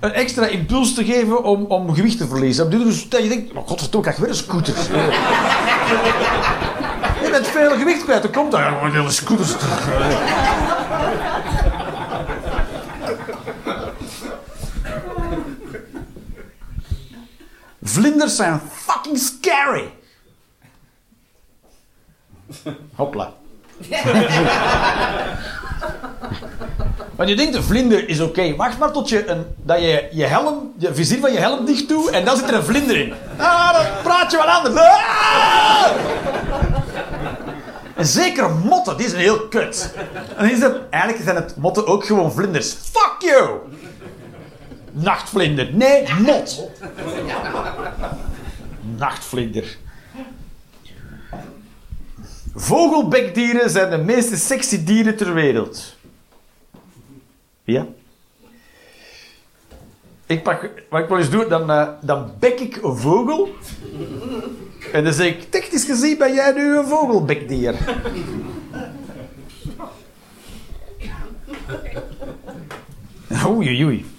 een extra impuls te geven om, om gewicht te verliezen. Dat dus dat je denkt, oh godverdomme, krijg ik weer een scooter. je bent veel gewicht kwijt, dan komt daar gewoon hele scooters terug. Vlinders zijn fucking scary. Hopla. Want je denkt, een vlinder is oké. Wacht maar tot je, een, dat je je helm, je vizier van je helm dicht doet en dan zit er een vlinder in. Ah, dan praat je wat anders. Ah! En zeker motten, die zijn heel kut. En is het, eigenlijk zijn het motten ook gewoon vlinders. Fuck you! Nachtvlinder. Nee, mot. Nachtvlinder. Vogelbekdieren zijn de meest sexy dieren ter wereld. Ja? Ik pak, wat ik wel eens doe, dan, eh, dan bek ik een vogel. En dan zeg ik, technisch gezien ben jij nu een vogelbekdier. Oei, oei, oei.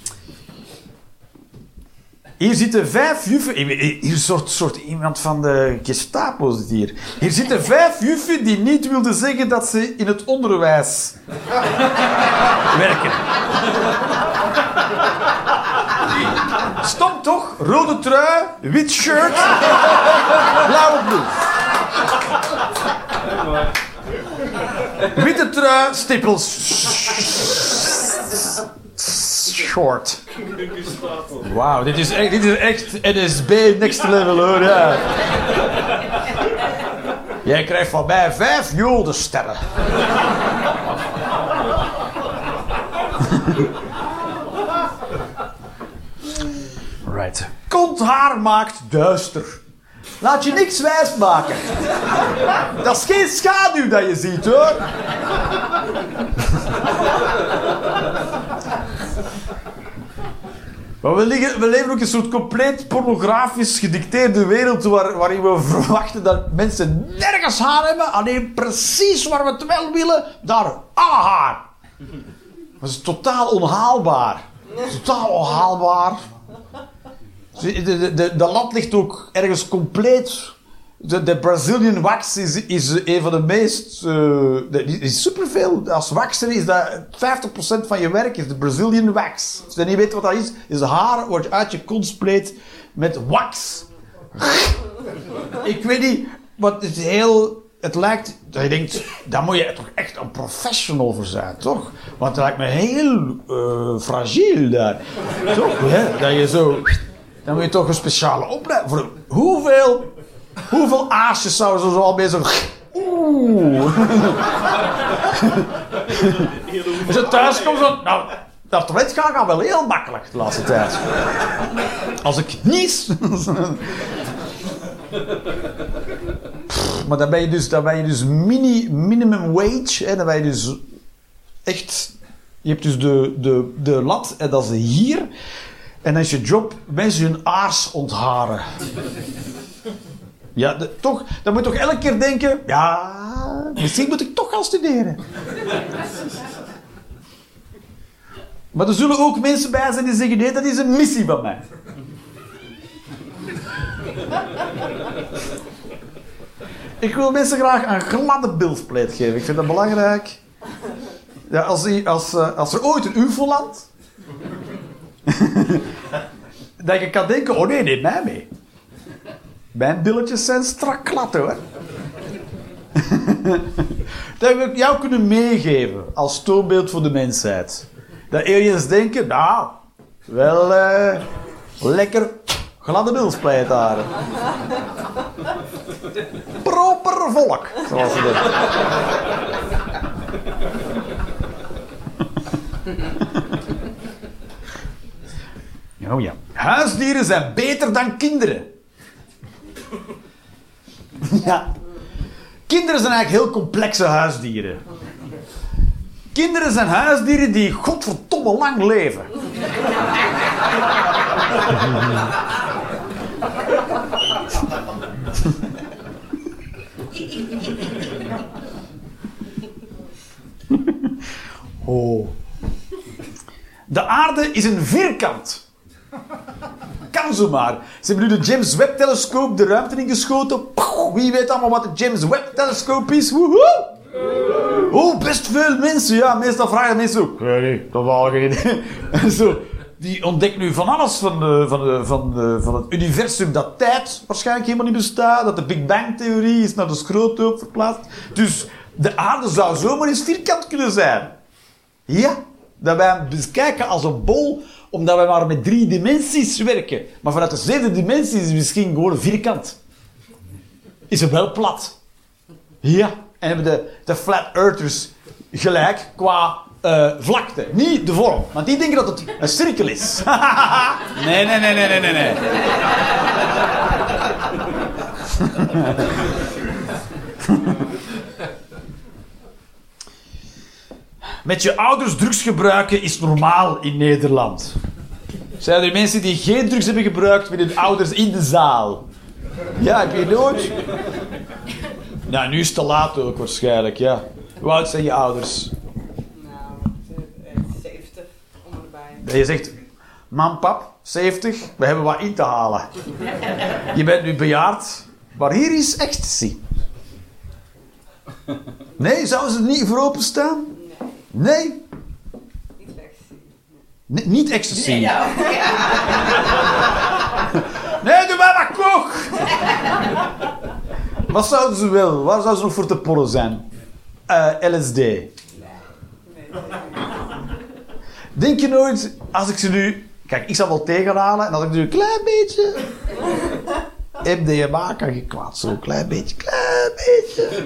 Hier zitten vijf juffen. Hier soort, soort iemand van de Gestapo hier. Hier zitten vijf juffen die niet wilden zeggen dat ze in het onderwijs werken. Stom toch? Rode trui, wit shirt, blauwe blouse. Witte trui, stippels. Short. Wauw, dit is echt, echt NSB next level hoor. Ja. Jij krijgt van mij vijf jodensterren. Right. Konthaar maakt duister. Laat je niks wijs maken. Dat is geen schaduw dat je ziet hoor. We, leven ook een soort compleet pornografisch gedicteerde wereld waar, waarin we verwachten dat mensen nergens haar hebben, alleen precies waar we het wel willen, daar alle haar. Dat is totaal onhaalbaar. Totaal onhaalbaar. De, de, de, de lat ligt ook ergens compleet De, Brazilian wax is, is een van de meest... die is superveel. Als waxer is dat 50% van je werk is de Brazilian wax. Als je niet weet wat dat is, is haar wordt uit je kont spleet met wax. Ik weet niet, maar het is heel... Het lijkt, dat je denkt, daar moet je toch echt een professional voor zijn, toch? Want het lijkt me heel eh fragiel daar. Toch? Dat je zo... Dan moet je toch een speciale opleiding. Hoeveel, hoeveel aasjes zouden ze zo al zo... Oeh. Als je thuis komt, zo... Nou, het toilet gaan gaat wel heel makkelijk de laatste tijd. Als ik nies... Maar dan ben je dus, dan ben je dus mini, minimum wage. Hè? Dan ben je dus echt... Je hebt dus de, de, de lat en dat is hier. En dan is je job mensen hun aars ontharen. Ja, toch, dan moet je toch elke keer denken... Ja, misschien moet ik toch gaan studeren. Maar er zullen ook mensen bij zijn die zeggen... Nee, dat is een missie van mij. Ik wil mensen graag een gladde beeldspleet geven. Ik vind dat belangrijk. Ja, als, die- als, eh, als er ooit een UFO landt... dat je kan denken, oh nee, neem mij mee. Mijn billetjes zijn strak glad hoor. dat wil ik jou kunnen meegeven als toonbeeld voor de mensheid. Dat aliens denken, nou, wel eh, lekker gladde bilspleet daar. Proper volk, zoals ze zeggen. Oh ja. Huisdieren zijn beter dan kinderen. ja. Kinderen zijn eigenlijk heel complexe huisdieren. Kinderen zijn huisdieren die godverdomme lang leven. Oh. De aarde is een vierkant. Kan zomaar. Ze hebben nu de James Webb-telescoop de ruimte ingeschoten. Wie weet allemaal wat de James Webb-telescoop is? Woehoe! Oh, best veel mensen. Ja, meestal vragen mensen ook. Nee, nee, dat was geen idee. En Zo, die ontdekken nu van alles van, de, van, de, van, de, van het universum. Dat tijd waarschijnlijk helemaal niet bestaat. Dat de Big Bang-theorie is naar de schroothoop verplaatst. Dus de aarde zou zomaar eens vierkant kunnen zijn. Ja, dat wij hem dus kijken als een bol, omdat wij maar met drie dimensies werken. Maar vanuit de zevende dimensie is het misschien gewoon vierkant. Is het wel plat. Ja, en hebben de, de flat earthers gelijk qua eh, vlakte. Niet de vorm, want die denken dat het een cirkel is. nee, nee, nee, nee, nee, nee, nee. Met je ouders drugs gebruiken is normaal in Nederland. Zijn er mensen die geen drugs hebben gebruikt met hun ouders in de zaal? Ja, heb je nooit? Nou, nu is het te laat ook waarschijnlijk, ja. Hoe oud zijn je ouders? Nou, eh, 70 om en erbij. Dat je zegt, mam, pap, 70, we hebben wat in te halen. Je bent nu bejaard, maar hier is ecstasy. Nee, zouden ze er niet voor openstaan? Nee, Niet ecstasy. Nee, niet ecstasy. Nee, doe maar maar kook! Wat zouden ze willen? Waar zouden ze nog voor te pollen zijn? Eh, LSD. Denk je nooit, als ik ze nu... Kijk, ik zal wel tegenhalen en als ik nu een klein beetje... MDMA kan je kwaad, zo klein beetje, klein beetje.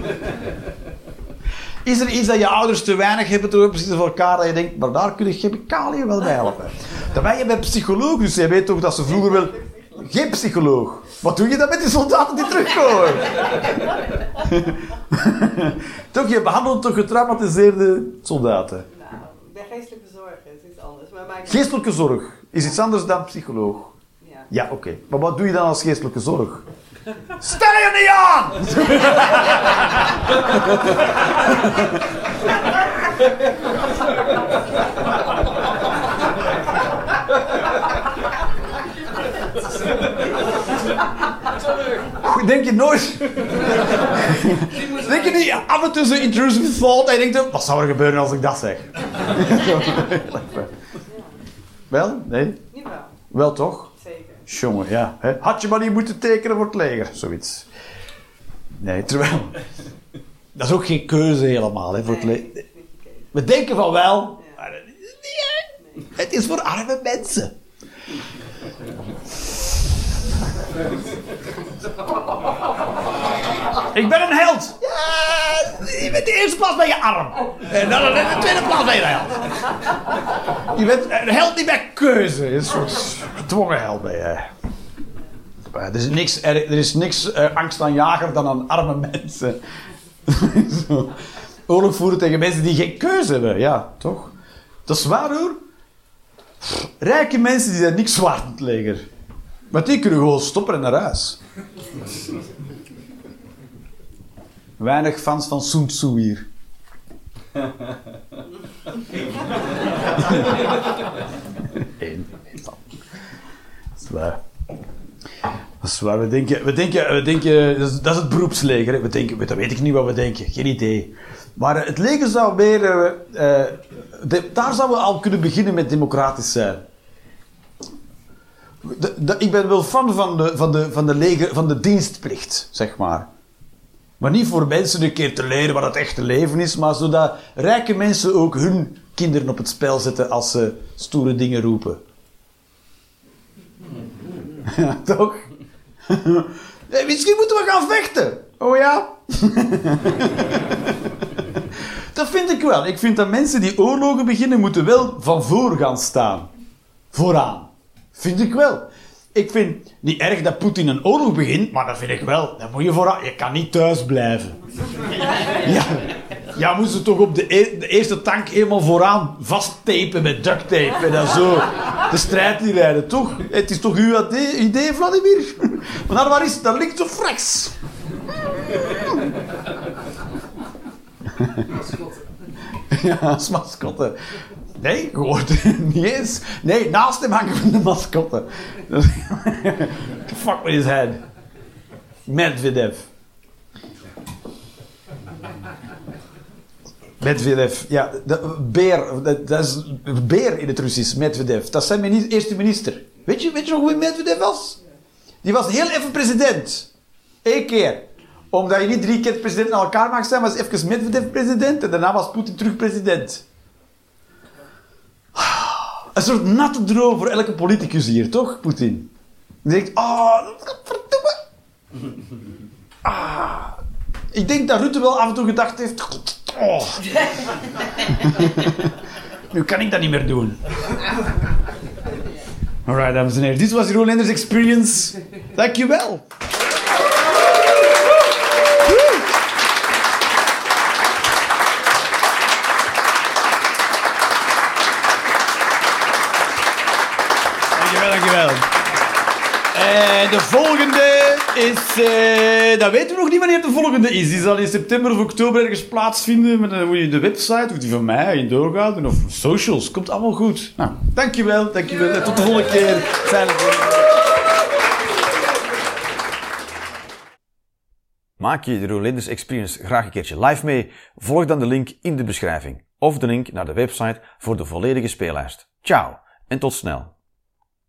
Is er iets dat je ouders te weinig hebben ten opzichte van elkaar dat je denkt, maar daar kunnen chemicaliën wel bij helpen? Je bent psycholoog, dus jij weet toch dat ze vroeger wel... Geen psycholoog. Wat doe je dan met die soldaten die terugkomen? toch, je behandelt toch getraumatiseerde soldaten? Nou, ben geestelijke zorg, is iets anders. Maar. Geestelijke zorg is iets anders dan psycholoog. Ja. Ja, oké. Maar wat doe je dan als geestelijke zorg? Stel je niet aan! Toch? Denk je nooit... denk je niet af en toe zo'n intrusive thought en je denkt... Wat zou er gebeuren als ik dat zeg? Wel? Nee? Wel toch? Jongen, ja. Hè? Had je maar niet moeten tekenen voor het leger. Zoiets. Nee, terwijl... Dat is ook geen keuze helemaal, hè, voor het leger. We denken van wel, maar dat is het niet, hè. Het is voor arme mensen. Ik ben een held. Ja, met de eerste plaats ben je arm. En dan in de tweede plaats ben je een held. Je bent een held niet bij keuze. Een soort gedwongen held ben je. Maar Er is niks, er, er is niks eh, angstaanjager dan aan arme mensen. Zo. Oorlog voeren tegen mensen die geen keuze hebben. Ja, toch? Dat is waar hoor. Rijke mensen die zijn niks waard in het leger. Maar die kunnen gewoon stoppen en naar huis. Weinig fans van Sun Tzu hier. Eén. Dat is waar. We denken, we denken, we denken dat, is, het beroepsleger. We denken, dat weet ik niet wat we denken. Geen idee. Maar eh, het leger zou meer... eh, eh, daar zouden we al kunnen beginnen met democratisch zijn. Ik ben wel fan van de, van, de, van, de leger, van de dienstplicht, zeg maar. Maar niet voor mensen een keer te leren wat het echte leven is, maar zodat rijke mensen ook hun kinderen op het spel zetten als ze stoere dingen roepen. Ja, toch? Misschien moeten we gaan vechten. Oh ja? dat vind ik wel. Ik vind dat mensen die oorlogen beginnen, moeten wel van voor gaan staan. Vooraan. Vind ik wel. Ik vind niet erg dat Poetin een oorlog begint, maar dat vind ik wel. Dan moet je vooraan. Je kan niet thuis blijven. Ja, ja moest ze toch op de, e- de eerste tank helemaal vooraan vasttapen met duct tape en dan zo de strijd die rijden, toch? Het is toch uw idee, Vladimir? Maar naar waar is het? Dat links of rechts? Ja, als mascotte. Nee, het niet eens. Nee, naast hem hangen van de mascotte. Fuck with his head. Medvedev. Medvedev, ja, de, beer, dat, dat is beer in het Russisch, Medvedev. Dat is zijn eerste minister. Weet je, weet je nog wie Medvedev was? Die was heel even president. Eén keer. Omdat je niet drie keer president na elkaar mag zijn, was even Medvedev president en daarna was Poetin terug president. Een soort natte droom voor elke politicus hier, toch, Poetin? Die denkt, oh, verdomme. Ah. Ik denk dat Rutte wel af en toe gedacht heeft, oh. nu kan ik dat niet meer doen. Alright, dames en heren. Dit was Jeroen Lenders Experience. Dankjewel, dankjewel. En de volgende is... eh dat weten we nog niet wanneer de volgende is. Die zal in september of oktober ergens plaatsvinden. Maar dan moet je de website, of die van mij, in doorgaan. Of socials. Komt allemaal goed. Nou, dankjewel, dankjewel. En tot de volgende keer. Fijne Maak je de Roelinders Experience graag een keertje live mee? Volg dan de link in de beschrijving of de link naar de website voor de volledige speellijst. Ciao en tot snel.